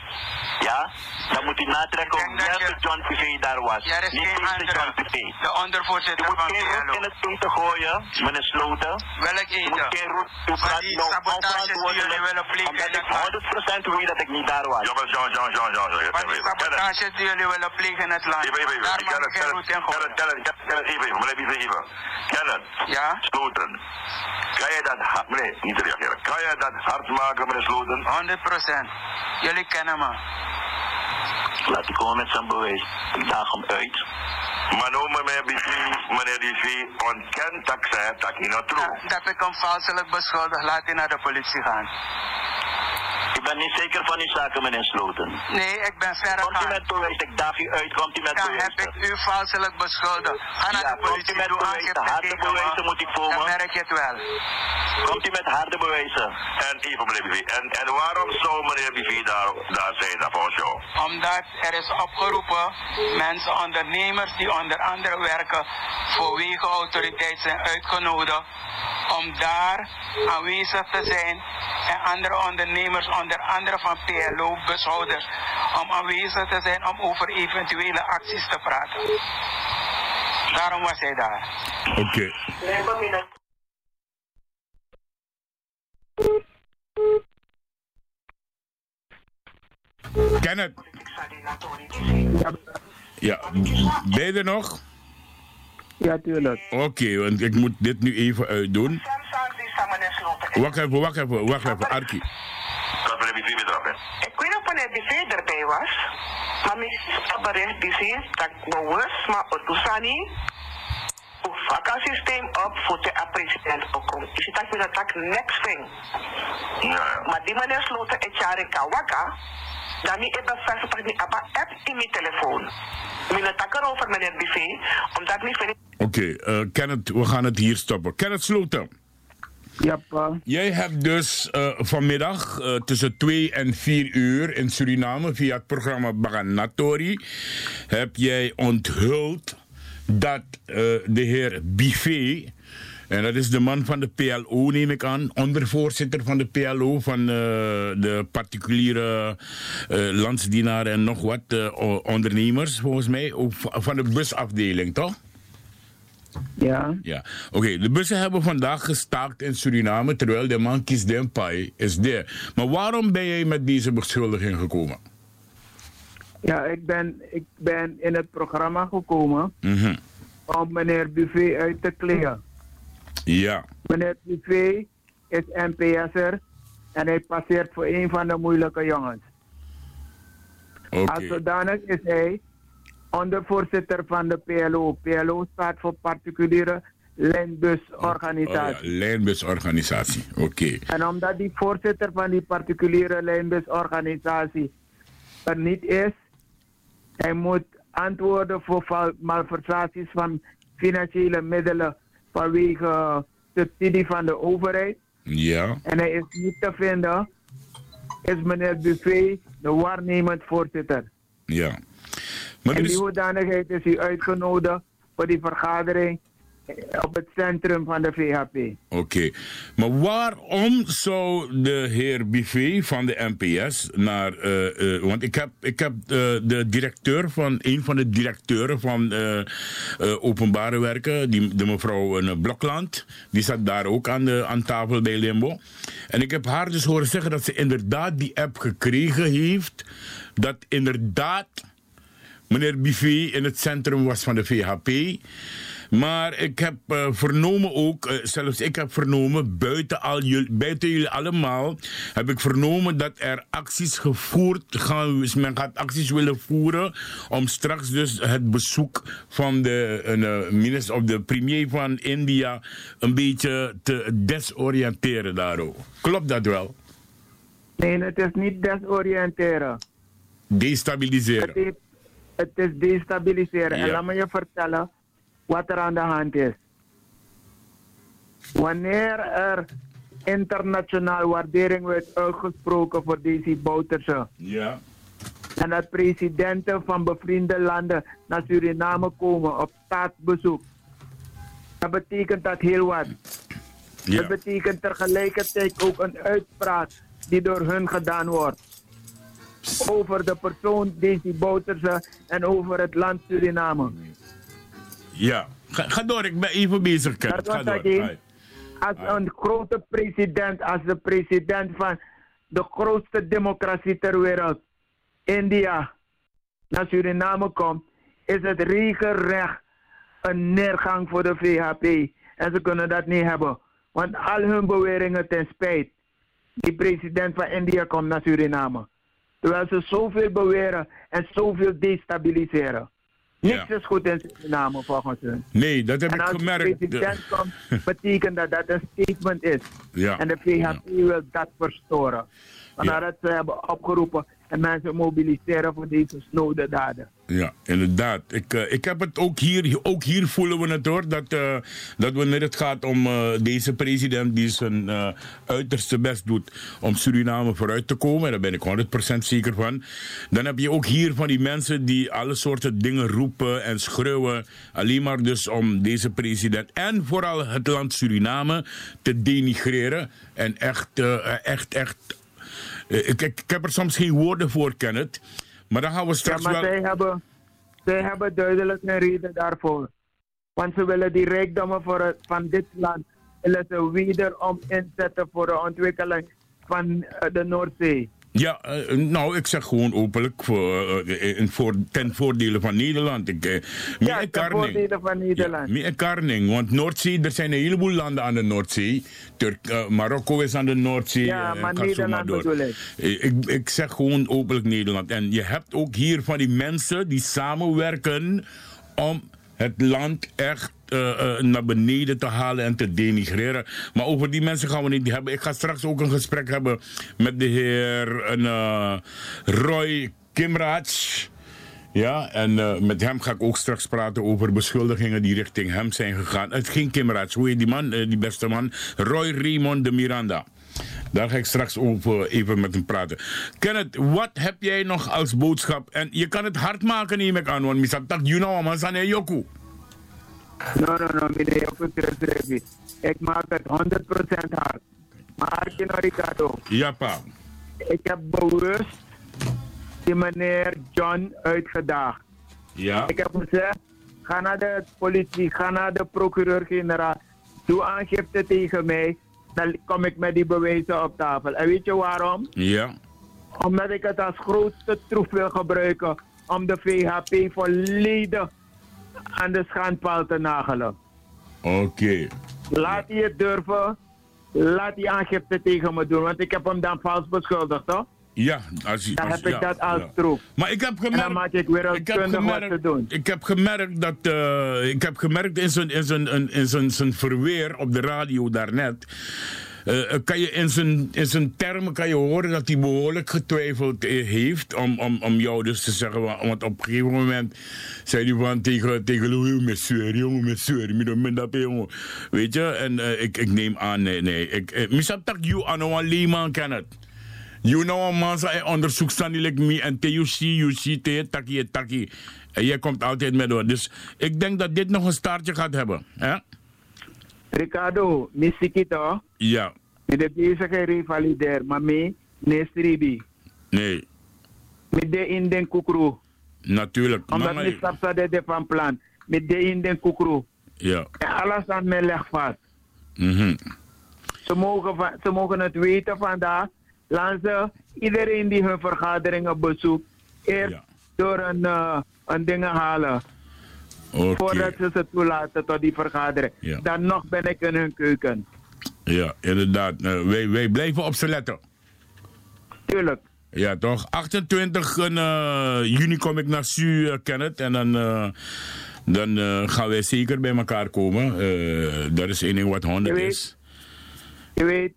Ja? Dan moet u natrekken welke John Privé daar was. Er is niet geen andere. De ondervoorzitter U moet van geen roet in het eten gooien, meneer Sloten. Welk U moet eten? geen roet, praat die nou sabotages die jullie willen plegen Omdat in ik het land. 100% weet dat ik niet daar was. Jongens, John, John, John. Van die sabotages die jullie willen plegen in het land. Even, even, Daar even. mag geen roet in gooien. Even, even. Meneer even. Kenneth. Ja? Sloten. Kan je dat hard, meneer, niet reageren. Kan je dat hard maken, meneer Sloten? 100%. Jullie kennen me. Laat ik komen met zijn bewijs. Ik daag hem uit. Maar nou, meneer Bifi, meneer Bifi, ontkent dat zij dat niet naar true. Dat ik hem valselijk beschuldig, laat hij naar de politie gaan. Ik ben niet zeker van die zaken, meneer Sloten. Nee, ik ben verre Komt u met bewijs, ik daag u uit, komt u met Dan bewijs. heb ik u valselijk beschuldigd. Ga naar Ja, de komt u politie, met doe bewijzen, aangifte harde tegen bewijzen me. moet ik voor Dan me. merk je het wel. Komt u met harde bewijzen. En even, meneer. En, en waarom zou meneer Bifi daar, daar zijn, dat volgens jou? Omdat er is opgeroepen mensen, ondernemers die onder andere werken voor wegenautoriteit zijn uitgenodigd om daar aanwezig te zijn en andere ondernemers, onder andere van PLO, bushouders, om aanwezig te zijn om over eventuele acties te praten. Daarom was hij daar. Oké. Kenneth. Ja, ben je er nog? Ja, tuurlijk. Oké, want ik moet dit nu even uitdoen. Wacht even, wacht even, wacht even, Arki. Dat. Ik weet niet of meneer Bifi erbij was, maar misschien heb bericht gezien dat ik bewust, maar het Otusani, het vakantiesysteem op voor de president ook. Je ziet dat dat ik niks vind. Maar die meneer sloten het jaar in Kawaka, dan niet even bevestigd niet apa app in mijn telefoon. Wil het over meneer Bifi, omdat niet vind Oké, eh, Kenneth, we gaan het hier stoppen. Kenneth Sloten. Ja, pa. Jij hebt dus eh, vanmiddag eh, tussen 2 en 4 uur in Suriname via het programma Baganatori heb jij onthuld dat eh, de heer Buffet, en dat is de man van de PLO neem ik aan, ondervoorzitter van de PLO van eh, de particuliere eh, landsdienaren en nog wat eh, ondernemers volgens mij, van de busafdeling toch? Ja. Ja, oké. De bussen hebben vandaag gestaakt in Suriname terwijl de man Kies Dempai is daar. Maar waarom ben jij met deze beschuldiging gekomen? Ja, ik ben, ik ben in het programma gekomen Mhm. om meneer Buffet uit te kleden. Ja, Meneer Buffet is NPS'er en hij passeert voor een van de moeilijke jongens. oké. Als zodanig is hij ondervoorzitter van de PLO. PLO staat voor particuliere lijnbusorganisatie. Oh ja, lijnbusorganisatie. Oké. En omdat die voorzitter van die particuliere lijnbusorganisatie er niet is, hij moet antwoorden voor malversaties van financiële middelen vanwege subsidie van de overheid. Ja, En hij is niet te vinden, is meneer Buffet de waarnemend voorzitter. ja. Maar In die is, hoedanigheid is hij uitgenodigd voor die vergadering op het centrum van de VHP. Oké. Maar waarom zou de heer Buffet van de NPS naar. eh, eh, want ik heb, ik heb eh, de directeur van. een van de directeuren van openbare werken, die, de mevrouw Blokland. die zat daar ook aan, de, aan tafel bij Limbo. En ik heb haar dus horen zeggen dat ze inderdaad die app gekregen heeft. Dat inderdaad meneer Buffet in het centrum was van de VHP. Maar ik heb eh, vernomen ook, eh, zelfs ik heb vernomen, buiten, al jullie, buiten jullie allemaal, heb ik vernomen dat er acties gevoerd gaan. dus Men gaat acties willen voeren om straks dus het bezoek van de eh, minister of de premier van India een beetje te desoriënteren daarover. Klopt dat wel? Nee, het is niet desoriënteren. Destabiliseren. Het is, het is destabiliseren. En laat me je vertellen wat er aan de hand is. Wanneer er internationaal waardering werd uitgesproken voor deze Bouterse. Ja. En dat presidenten van bevriende landen naar Suriname komen op staatsbezoek. Dat betekent dat heel wat. Ja. Dat betekent tegelijkertijd ook een uitspraak die door hun gedaan wordt. Over de persoon Daisy Bouterse en over het land Suriname. Ja. Ga, ga door, ik ben even bezig, Ga door. Als een grote president, als de president van de grootste democratie ter wereld, India, naar Suriname komt, is het regelrecht een neergang voor de VHP. En ze kunnen dat niet hebben. Want al hun beweringen ten spijt. Die president van India komt naar Suriname. Terwijl ze zoveel beweren en zoveel destabiliseren. Niks is goed in Suriname volgens hun. Nee, dat heb en ik als gemerkt. de president komt, betekent dat dat een statement is. Ja. En de VHP wil dat verstoren. Vandaar dat ze hebben opgeroepen en mensen mobiliseren voor deze snode daden. Ja, inderdaad. Ik, eh, ik heb het ook hier, ook hier voelen we het hoor, dat, eh, dat wanneer het gaat om eh, deze president die zijn uiterste best doet om Suriname vooruit te komen, daar ben ik 100% zeker van, dan heb je ook hier van die mensen die alle soorten dingen roepen en schreeuwen, alleen maar dus om deze president en vooral het land Suriname te denigreren en echt, echt, echt, ik, ik, heb er soms geen woorden voor, Kenneth, maar dan gaan we Ja, straks maar wel... zij hebben, zij hebben duidelijk een reden daarvoor. Want ze willen die rijkdommen voor het, van dit land willen ze wederom inzetten voor de ontwikkeling van eh, de Noordzee. Ja, eh, nou, ik zeg gewoon openlijk voor, eh, voor, ten voordele van Nederland. Ik, eh, Ja, ten Karning. voordele van Nederland. Meer Karning, want Noordzee, er zijn een heleboel landen aan de Noordzee. Turk, Marokko is aan de Noordzee. Ja, maar Nederland door. bedoel ik. Ik. Ik zeg gewoon openlijk Nederland. En je hebt ook hier van die mensen die samenwerken om het land echt eh, eh, naar beneden te halen en te denigreren. Maar over die mensen gaan we niet hebben. Ik ga straks ook een gesprek hebben met de heer eh, Roy Kimraj. Ja, en met hem ga ik ook straks praten over beschuldigingen die richting hem zijn gegaan. Het ging Kimraj, hoe heet die man, die beste man? Roy Raymond de Miranda. Daar ga ik straks over even met hem praten. Kenneth, wat heb jij nog als boodschap? En je kan het hard maken, neem ik aan, want misal tak you know, man, san yoku. No, no, no, meneer Terestrevi. Ik maak het 100% hard. Maar, Kino Ricardo, Ja, pa. ik heb bewust die meneer John uitgedaagd. Ja. Ik heb gezegd, ga naar de politie, ga naar de procureur-generaal. Doe aangifte tegen mij. Dan kom ik met die bewijzen op tafel. En weet je waarom? Ja. Omdat ik het als grootste troef wil gebruiken om de VHP volledig aan de schandpaal te nagelen. Oké. Laat hij het durven. Laat die aangifte tegen me doen. Want ik heb hem dan vals beschuldigd, toch? Ja, als, je- Dan als- heb ik dat als ja. troef. Maar ik heb En gemerkt... dan maak ik weer ik heb kundig wat te gemerkt, doen. ik heb gemerkt dat eh, ik heb gemerkt in zijn in zijn in- in zijn zijn verweer op de radio daarnet. eh, kan je in zijn, in zijn termen kan je horen dat hij behoorlijk getwijfeld heeft om, om, om jou dus te zeggen. wa- Want op een gegeven moment zei hij van tegen, tegen Louis, met zeur, jongen, met dat jongen. Weet je, en ik, ik neem aan, nee, nee. Ik, Misschien dat you aan een leeman kan het. You know, man, sa onderzoek staan like me en te you see, you see, te taki, taki. En jij komt altijd met door. Dus ik denk dat dit nog een staartje gaat hebben. Hè? Ricardo, misikito. Ja, Met de bezige revalideer, maar me, nestribi. nee, Met de in den kukru. natuurlijk. Omdat ik stap de van plan. Met de in den kukru. ja. En alles aan mij legt vast. mhm. Ze mogen, van- ze mogen het weten vandaag. Laat ze iedereen die hun vergaderingen bezoekt, eerst door een, eh, een dingen halen. Oké. Voordat ze ze toelaten tot die vergadering. Ja. Dan nog ben ik in hun keuken. Ja, inderdaad. Eh, wij, wij blijven op ze letten. Tuurlijk. Ja, toch? 28 eh, juni kom ik naar Su, eh, Kenneth. En dan, dan gaan wij zeker bij elkaar komen. Dat is één ding wat 100 Je weet- is. Je weet,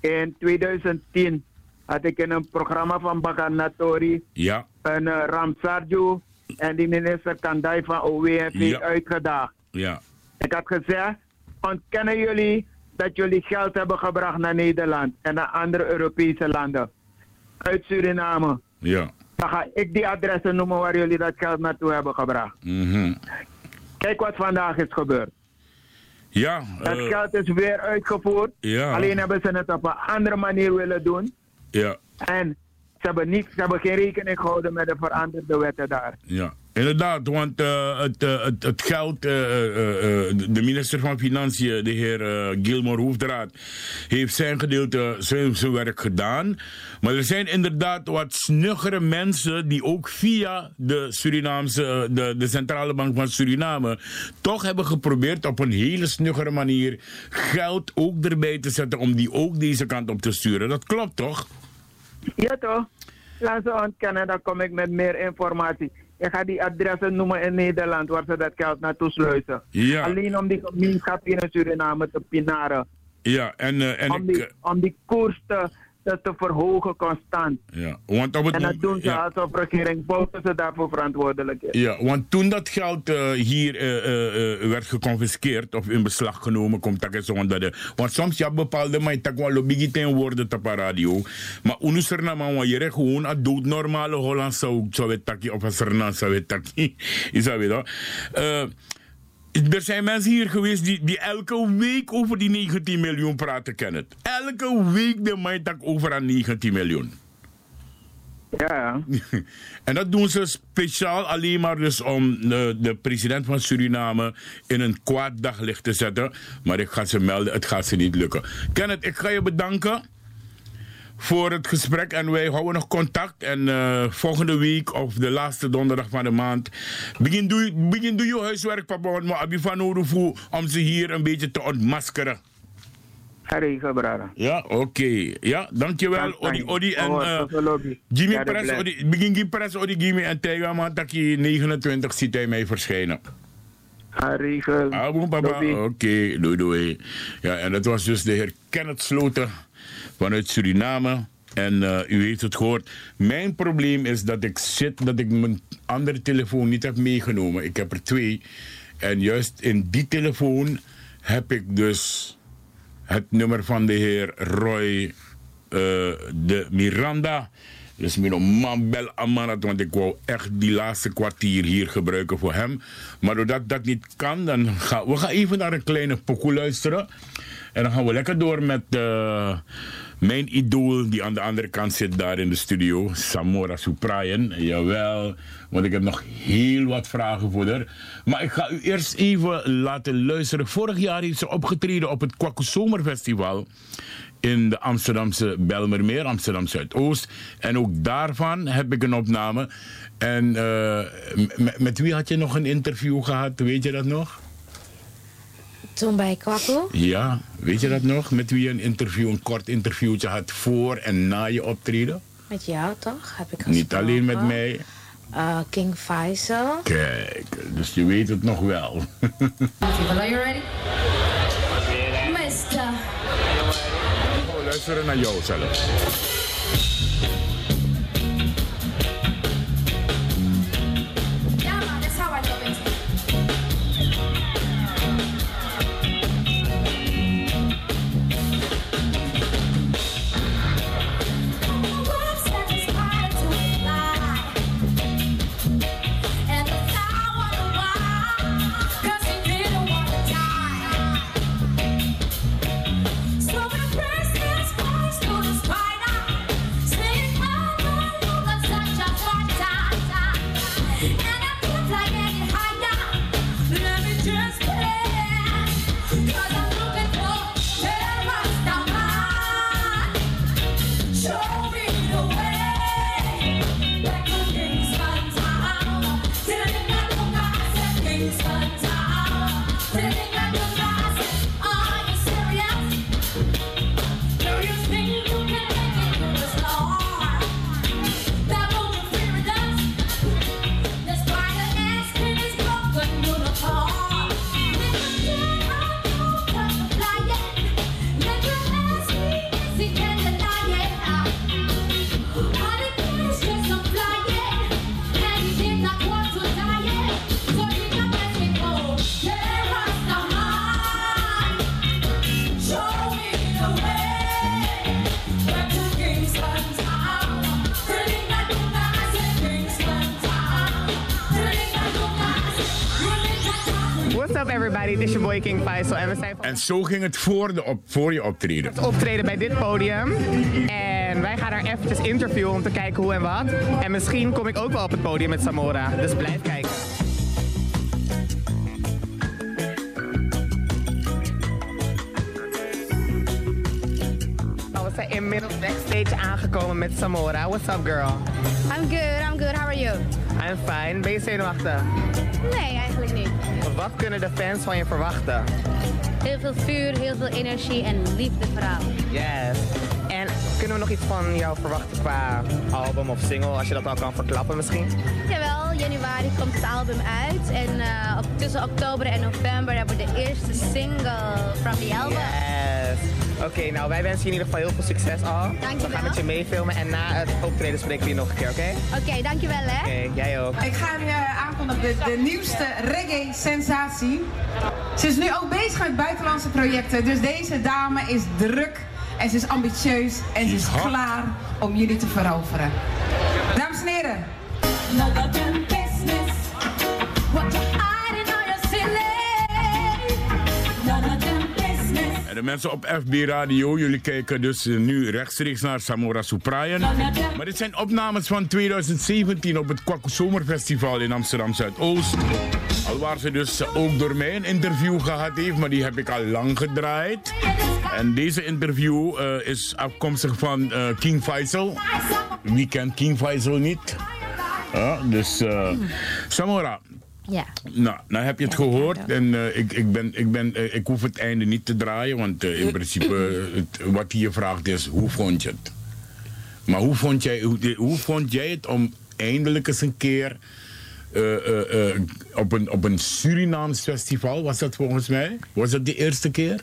in 2010 had ik in een programma van Bakanatori Ja, een uh, Ramsarju en die minister Kandai van OWNP Ja. uitgedaagd. ja. Ik had gezegd, ontkennen jullie dat jullie geld hebben gebracht naar Nederland en naar andere Europese landen? Uit Suriname. Ja. Dan ga ik die adressen noemen waar jullie dat geld naartoe hebben gebracht. Mhm. Kijk wat vandaag is gebeurd. Ja, Dat eh, geld is weer uitgevoerd. Ja. Alleen hebben ze het op een andere manier willen doen. ja, En ze hebben, niet, ze hebben geen rekening gehouden met de veranderde wetten daar. ja. Inderdaad, want eh, het, eh, het, het geld, eh, de minister van Financiën, de heer Gilmore Hoefdraad, heeft zijn gedeelte, zijn, zijn werk gedaan. Maar er zijn inderdaad wat snuggere mensen die ook via de Surinaamse, de, de Centrale Bank van Suriname, toch hebben geprobeerd op een hele snuggere manier geld ook erbij te zetten om die ook deze kant op te sturen. Dat klopt toch? Ja toch? Laat ze ontkennen, dan kom ik met meer informatie. Ik ga die adressen noemen in Nederland waar ze dat geld naartoe sluizen. Ja. Alleen om die gemeenschap in Suriname te pinaren. Ja, en, eh, en om, ik... die, om die koers te, te, te verhogen constant. Ja, want op het En dat doen ze ja. alsof regering Bouter ze daarvoor verantwoordelijk is. Ja, want toen dat geld eh, hier eh, eh, werd geconfiskeerd of in beslag genomen, komt dat zo onder de. Want soms ja bepaalde maar tak wel lobby ten woorden op radio. Maar unus er na man wa jere gewoon a dood normale Hollandse ook zo weet taki of a serna zo weet taki. Is dat weer er zijn mensen hier geweest die, die elke week over die 19 miljoen praten kennen. Elke week de mij tak over aan 19 miljoen. Ja. (laughs) En dat doen ze speciaal alleen maar dus om de, de president van Suriname in een kwaad daglicht te zetten. Maar ik ga ze melden, het gaat ze niet lukken. Kenneth, ik ga je bedanken voor het gesprek en wij houden nog contact. En eh, volgende week of de laatste donderdag van de maand begin doe, je- begin doe je huiswerk, papa. Want maar abi van nodig voor om ze hier een beetje te ontmaskeren. Ja, oké. Ja, dankjewel. Dank, Odi. Odi en lobby. Jimmy Press. Odi, begin Jimmy Press, Odi, Jimmy en Tega, maar dat je 29 ziet hij mij verschijnen. Regelen. Ah, bon, papa. Oké, doei, doei. Ja, en dat was dus de heer Kenneth Sloten vanuit Suriname. En eh, u heeft het gehoord. Mijn probleem is dat ik zit, dat ik mijn andere telefoon niet heb meegenomen. Ik heb er twee. En juist in die telefoon heb ik dus het nummer van de heer Roy eh, de Miranda. Dus mijn man bel Amanat, want ik wou echt die laatste kwartier hier gebruiken voor hem. Maar doordat dat niet kan, dan gaan we gaan even naar een kleine pokoe luisteren. En dan gaan we lekker door met eh, mijn idool die aan de andere kant zit daar in de studio. Samora Suprayen. Jawel, want ik heb nog heel wat vragen voor haar. Maar ik ga u eerst even laten luisteren. Vorig jaar heeft ze opgetreden op het Kwaku Zomerfestival in de Amsterdamse Belmermeer, Amsterdam Zuidoost. En ook daarvan heb ik een opname. En eh, met wie had je nog een interview gehad? Weet je dat nog? Toen bij Kwakko. Ja, weet je dat nog? Met wie je een interview, een kort interviewtje had voor en na je optreden? Met jou toch? Heb ik Niet alleen met gesproken. mij. Eh, King Faisal. Kijk, dus je weet het nog wel. (laughs) Are you ready? Mister. Oh, luisteren naar jou zelf. En we zijn En zo ging het voor, de op, voor je optreden. het optreden bij dit podium. En wij gaan haar eventjes interviewen om te kijken hoe en wat. En misschien kom ik ook wel op het podium met Samora, dus blijf kijken. Nou, we zijn inmiddels backstage aangekomen met Samora. What's up girl? I'm good, I'm good. How are you? I'm fine. Ben je zenuwachtig? Nee, eigenlijk niet. Wat kunnen de fans van je verwachten? Heel veel vuur, heel veel energie en liefde vooral. Yes. En Kunnen we nog iets van jou verwachten qua album of single, als je dat al kan verklappen misschien? Jawel, januari komt het album uit. En eh, op- tussen oktober en november hebben we de eerste single from the album. Yes. Oké, nou wij wensen je in ieder geval heel veel succes al. Dankjewel. We gaan met je meefilmen en na het optreden spreken we je nog een keer, oké? Oké, dankjewel hè. Oké, jij ook. Ik ga nu eh, de, de nieuwste reggae-sensatie. Ze is nu ook bezig met buitenlandse projecten. Dus deze dame is druk en ze is ambitieus en ze is klaar om jullie te veroveren. Dames en heren. De mensen op FB Radio, jullie kijken dus eh, nu rechtstreeks naar Samora Sopraien. Maar dit zijn opnames van 2017 op het Kwaku Zomerfestival in Amsterdam Zuidoost. Al waar ze dus ook door mij een interview gehad heeft, maar die heb ik al lang gedraaid. En deze interview eh, is afkomstig van eh, King Faisal. Wie kent King Faisal niet? Dus Samora, Ja. nou, nou heb je het gehoord en eh, ik, ik, ben, ik, ben, eh, ik hoef het einde niet te draaien, want eh, in principe (clears throat) het, wat hij je vraagt is, hoe vond je het? Maar hoe vond jij, hoe, hoe vond jij het om eindelijk eens een keer op, een, op een Surinaams festival, was dat volgens mij? Was dat de eerste keer?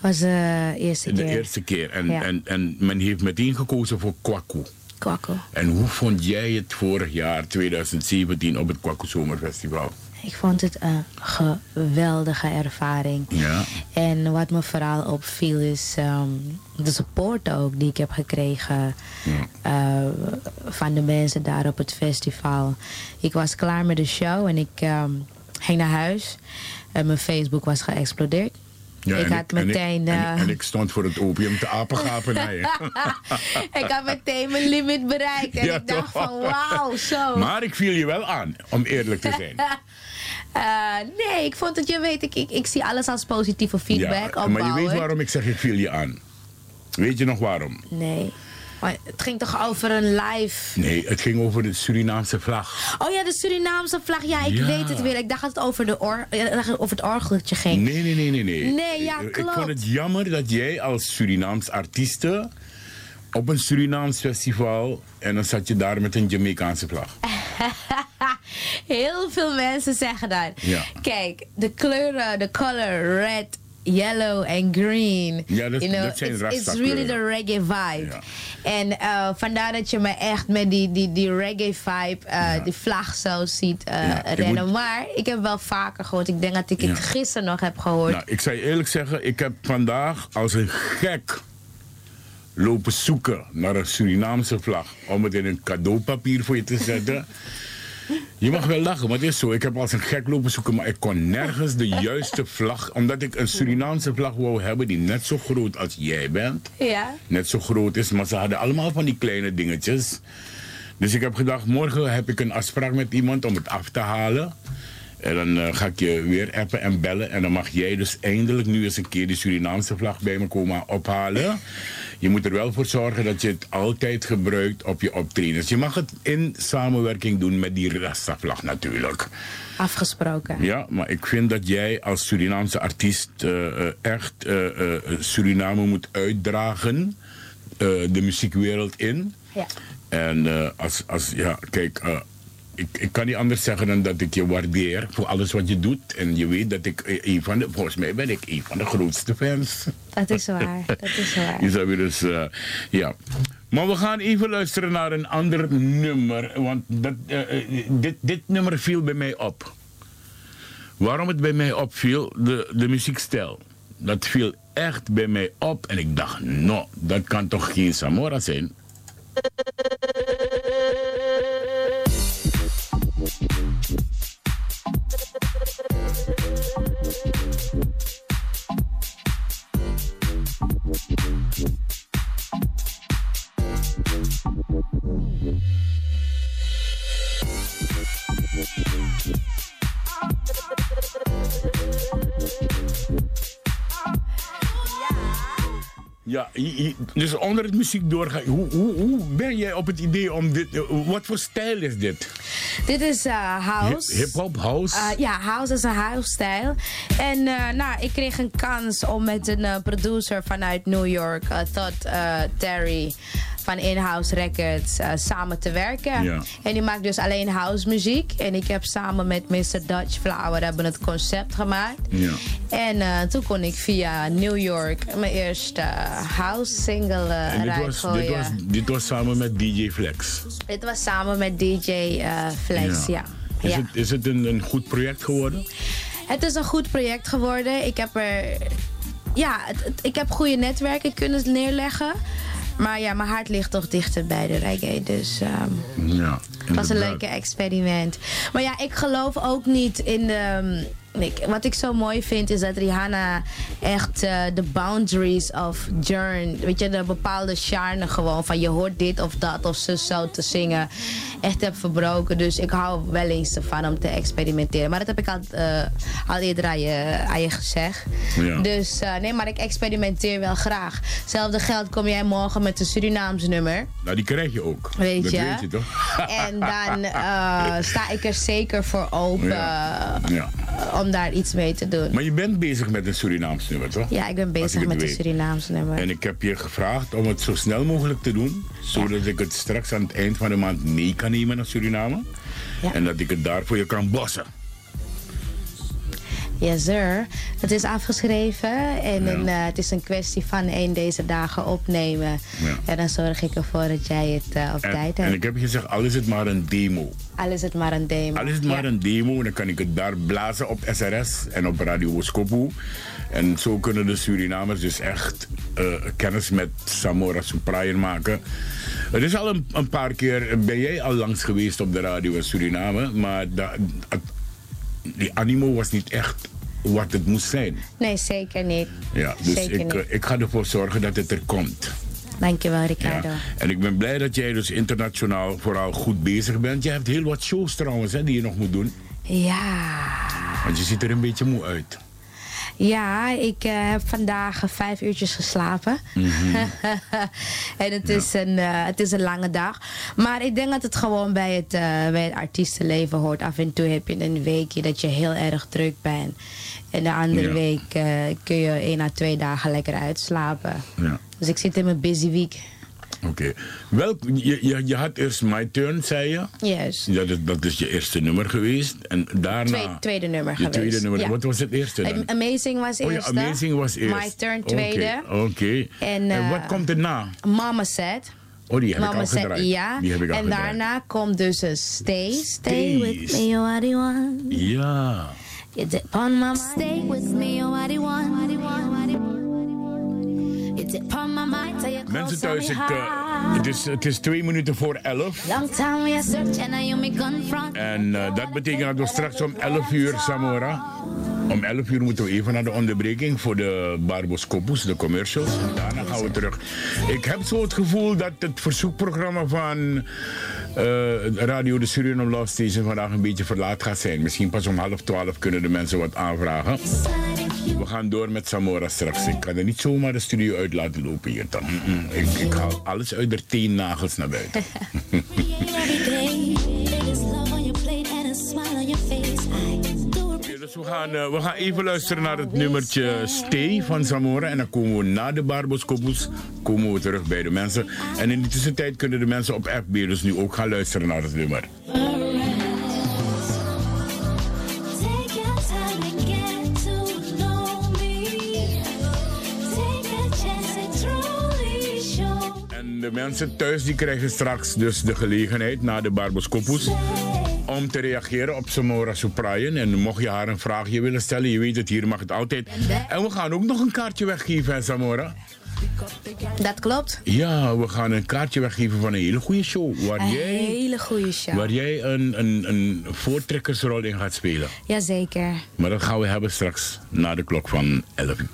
Was de eerste De keer. eerste keer. En, Ja. en, en men heeft meteen gekozen voor Kwaku. Kwaku. En hoe vond jij het vorig jaar, 2017, op het Kwaku Zomerfestival? Ik vond het een geweldige ervaring. Ja. En wat me vooral opviel is ehm, de support ook die ik heb gekregen eh, van de mensen daar op het festival. Ik was klaar met de show en ik ehm, ging naar huis. En mijn Facebook was geëxplodeerd. Ja, ik had en ik- meteen... en, eh, en ik stond voor het opium te apengapen naar (laughs) je. ik had meteen mijn limit bereikt. En Ja, ik dacht toch? van wauw, zo. Maar ik viel je wel aan, om eerlijk te zijn. (laughs) Eh, nee, ik vond het, je weet, ik, ik, ik zie alles als positieve feedback. Ja, maar je weet waarom ik zeg ik viel je aan. Weet je nog waarom? Nee. Maar het ging toch over een live... Nee, het ging over de Surinaamse vlag. Oh ja, de Surinaamse vlag. Ja, ik Ja. weet het weer. Ik dacht dat het over, de or... dat het over het orgeltje ging. Nee, nee, nee, nee. Nee, Nee, ja, Ik- Ik klopt. vond het jammer dat jij als Surinaams artieste op een Surinaams festival en dan zat je daar met een Jamaicaanse vlag. (laughs) Heel veel mensen zeggen dat. Ja. Kijk, de kleuren, de color red, yellow en green. Ja, dat- you know, dat zijn it's, it's really the reggae vibe. En eh, vandaar dat je me echt met die, die, die reggae vibe, eh, die vlag zo ziet eh, Ja, ik rennen. moet- Maar ik heb wel vaker gehoord. Ik denk dat ik het gisteren nog heb gehoord. Nou, ik zou je eerlijk zeggen, ik heb vandaag als een gek lopen zoeken naar een Surinaamse vlag. Om het in een cadeaupapier voor je te zetten. (laughs) Je mag wel lachen, maar het is zo. Ik heb als een gek lopen zoeken, maar ik kon nergens de juiste vlag. Omdat ik een Surinaamse vlag wou hebben die net zo groot als jij bent. Ja. Net zo groot is, maar ze hadden allemaal van die kleine dingetjes. Dus ik heb gedacht, morgen heb ik een afspraak met iemand om het af te halen. En dan eh, ga ik je weer appen en bellen. En dan mag jij dus eindelijk nu eens een keer die Surinaamse vlag bij me komen ophalen. Je moet er wel voor zorgen dat je het altijd gebruikt op je optredens. Je mag het in samenwerking doen met die Rasta-vlag natuurlijk. Afgesproken. Ja, maar ik vind dat jij als Surinaamse artiest eh, eh, echt Suriname moet uitdragen. de muziekwereld in. Ja. En als, als, ja, kijk, ik, ik kan niet anders zeggen dan dat ik je waardeer voor alles wat je doet. En je weet dat ik een van de, volgens mij ben ik een van de grootste fans. Dat is waar. Dat is waar. (laughs) Je zou weer dus, ja. Maar we gaan even luisteren naar een ander nummer. Want dat, eh, eh, dit, dit nummer viel bij mij op. Waarom het bij mij opviel? De, de muziekstijl. Dat viel echt bij mij op. En ik dacht, no, dat kan toch geen Samora zijn? Ja, dus onder het muziek doorgaan. Hoe, hoe, hoe ben jij op het idee om dit... eh, Wat voor stijl is dit? Dit is eh, house. Hip-hop, house? Uh, ja, house is een house-stijl. En uh, nou, ik kreeg een kans om met een producer vanuit New York, Todd Terry van In-House Records uh, samen te werken. Ja. En die maakt dus alleen house muziek. En ik heb samen met Mr. Dutch Flower hebben het concept gemaakt. Ja. En uh, toen kon ik via New York mijn eerste house single uh, en dit was, dit, was, dit was samen met DJ Flex? Dit was samen met DJ Flex, ja. Is, ja. Het, is het een, een goed project geworden? Het is een goed project geworden. Ik heb er... Ja, het, het, ik heb goede netwerken kunnen neerleggen. Maar ja, mijn hart ligt toch dichter bij de reggae. Dus um, ja, het was een leuke experiment. Maar ja, ik geloof ook niet in de... Ik, wat ik zo mooi vind is dat Rihanna echt uh, de boundaries of journey, weet je, de bepaalde charme gewoon van je hoort dit of dat of zo zo te zingen, echt heb verbroken. Dus ik hou wel eens ervan om te experimenteren. Maar dat heb ik al, uh, al eerder aan je, aan je gezegd. Ja. Dus uh, nee, maar ik experimenteer wel graag. Hetzelfde geld kom jij morgen met een Surinaams nummer. Nou, die krijg je ook. Weet dat je? weet je toch? En dan sta ik er zeker voor open. Ja. ja om daar iets mee te doen. Maar je bent bezig met een Surinaams nummer, toch? Ja, ik ben bezig met een Surinaams nummer. En ik heb je gevraagd om het zo snel mogelijk te doen, zodat ja. ik het straks aan het eind van de maand mee kan nemen naar Suriname. Ja. En dat ik het daar voor je kan bossen. Yes, sir. Het is afgeschreven en Ja. een, uh, het is een kwestie van één deze dagen opnemen. Ja. En dan zorg ik ervoor dat jij het uh, op En, tijd en hebt. ik heb je gezegd, al is het maar een demo. Al is het maar een demo. Al is het maar Ja. een demo, dan kan ik het daar blazen op SRS en op Radio Woskopu. En zo kunnen de Surinamers dus echt eh, kennis met Samora Suprayer maken. Het is al een, een paar keer, ben jij al langs geweest op de radio in Suriname, maar da, die animo was niet echt wat het moest zijn. Nee, zeker niet. Ja, dus zeker ik, niet. eh, ik ga ervoor zorgen dat het er komt. Dankjewel, Ricardo. Ja. En ik ben blij dat jij dus internationaal vooral goed bezig bent. Je hebt heel wat shows trouwens hè, die je nog moet doen. Ja. Want je ziet er een beetje moe uit. Ja, ik eh, heb vandaag vijf uurtjes geslapen. Mhm. (laughs) en het, is een, eh, het is een lange dag. Maar ik denk dat het gewoon bij het, eh, bij het artiestenleven hoort. Af en toe heb je een weekje dat je heel erg druk bent. En de andere Ja. week kun je één à twee dagen lekker uitslapen. Ja. Dus ik zit in mijn busy week. Oké. Welk, je, je, je had eerst My Turn, zei je? Juist. Dat is, dat is je eerste nummer geweest. En daarna... Tweede, tweede nummer je geweest. tweede nummer. Ja. Wat was het eerste dan? Am- Amazing was oh ja, eerste. Amazing was eerst. My Turn Oké, tweede. Oké. En, eh, wat komt erna? Mama Said. Oh, die heb Mama ik al said, gedraaid. ja. Die heb ik al en gedraaid. daarna komt dus een Stay. Stay with me, you the one. Ja. You dip on my. Stay with me, you are the one. You on my mind, till you're Mensen thuis, ik, eh, het, is, het is twee minuten voor elf. En eh, dat betekent dat we straks om 11 uur, Samora. Om 11 uur moeten we even naar de onderbreking voor de Barboscopus, de commercials. En daarna gaan we terug. Ik heb zo het gevoel dat het verzoekprogramma van eh, Radio de Suriname Love Station vandaag een beetje verlaat gaat zijn. Misschien pas om half 12 kunnen de mensen wat aanvragen. We gaan door met Samora straks. Ik kan er niet zomaar de studio uit laten lopen hier dan. Ik, ik haal alles uit de teennagels naar buiten. (laughs) Dus we gaan, eh, we gaan even luisteren naar het nummertje Stay van Zamora. En dan komen we na de Barboscopus komen we terug bij de mensen. En in de tussentijd kunnen de mensen op FB dus nu ook gaan luisteren naar het nummer. De mensen thuis die krijgen straks dus de gelegenheid na de Barboscopus om te reageren op Samora Suprayen. En mocht je haar een vraagje willen stellen, je weet het, hier mag het altijd. En we gaan ook nog een kaartje weggeven, hè, Samora? Dat klopt. Ja, we gaan een kaartje weggeven van een hele goede show. Waar Een jij, hele goede show. waar jij een, een, een voortrekkersrol in gaat spelen. Jazeker. Maar dat gaan we hebben straks na de klok van 11 uur.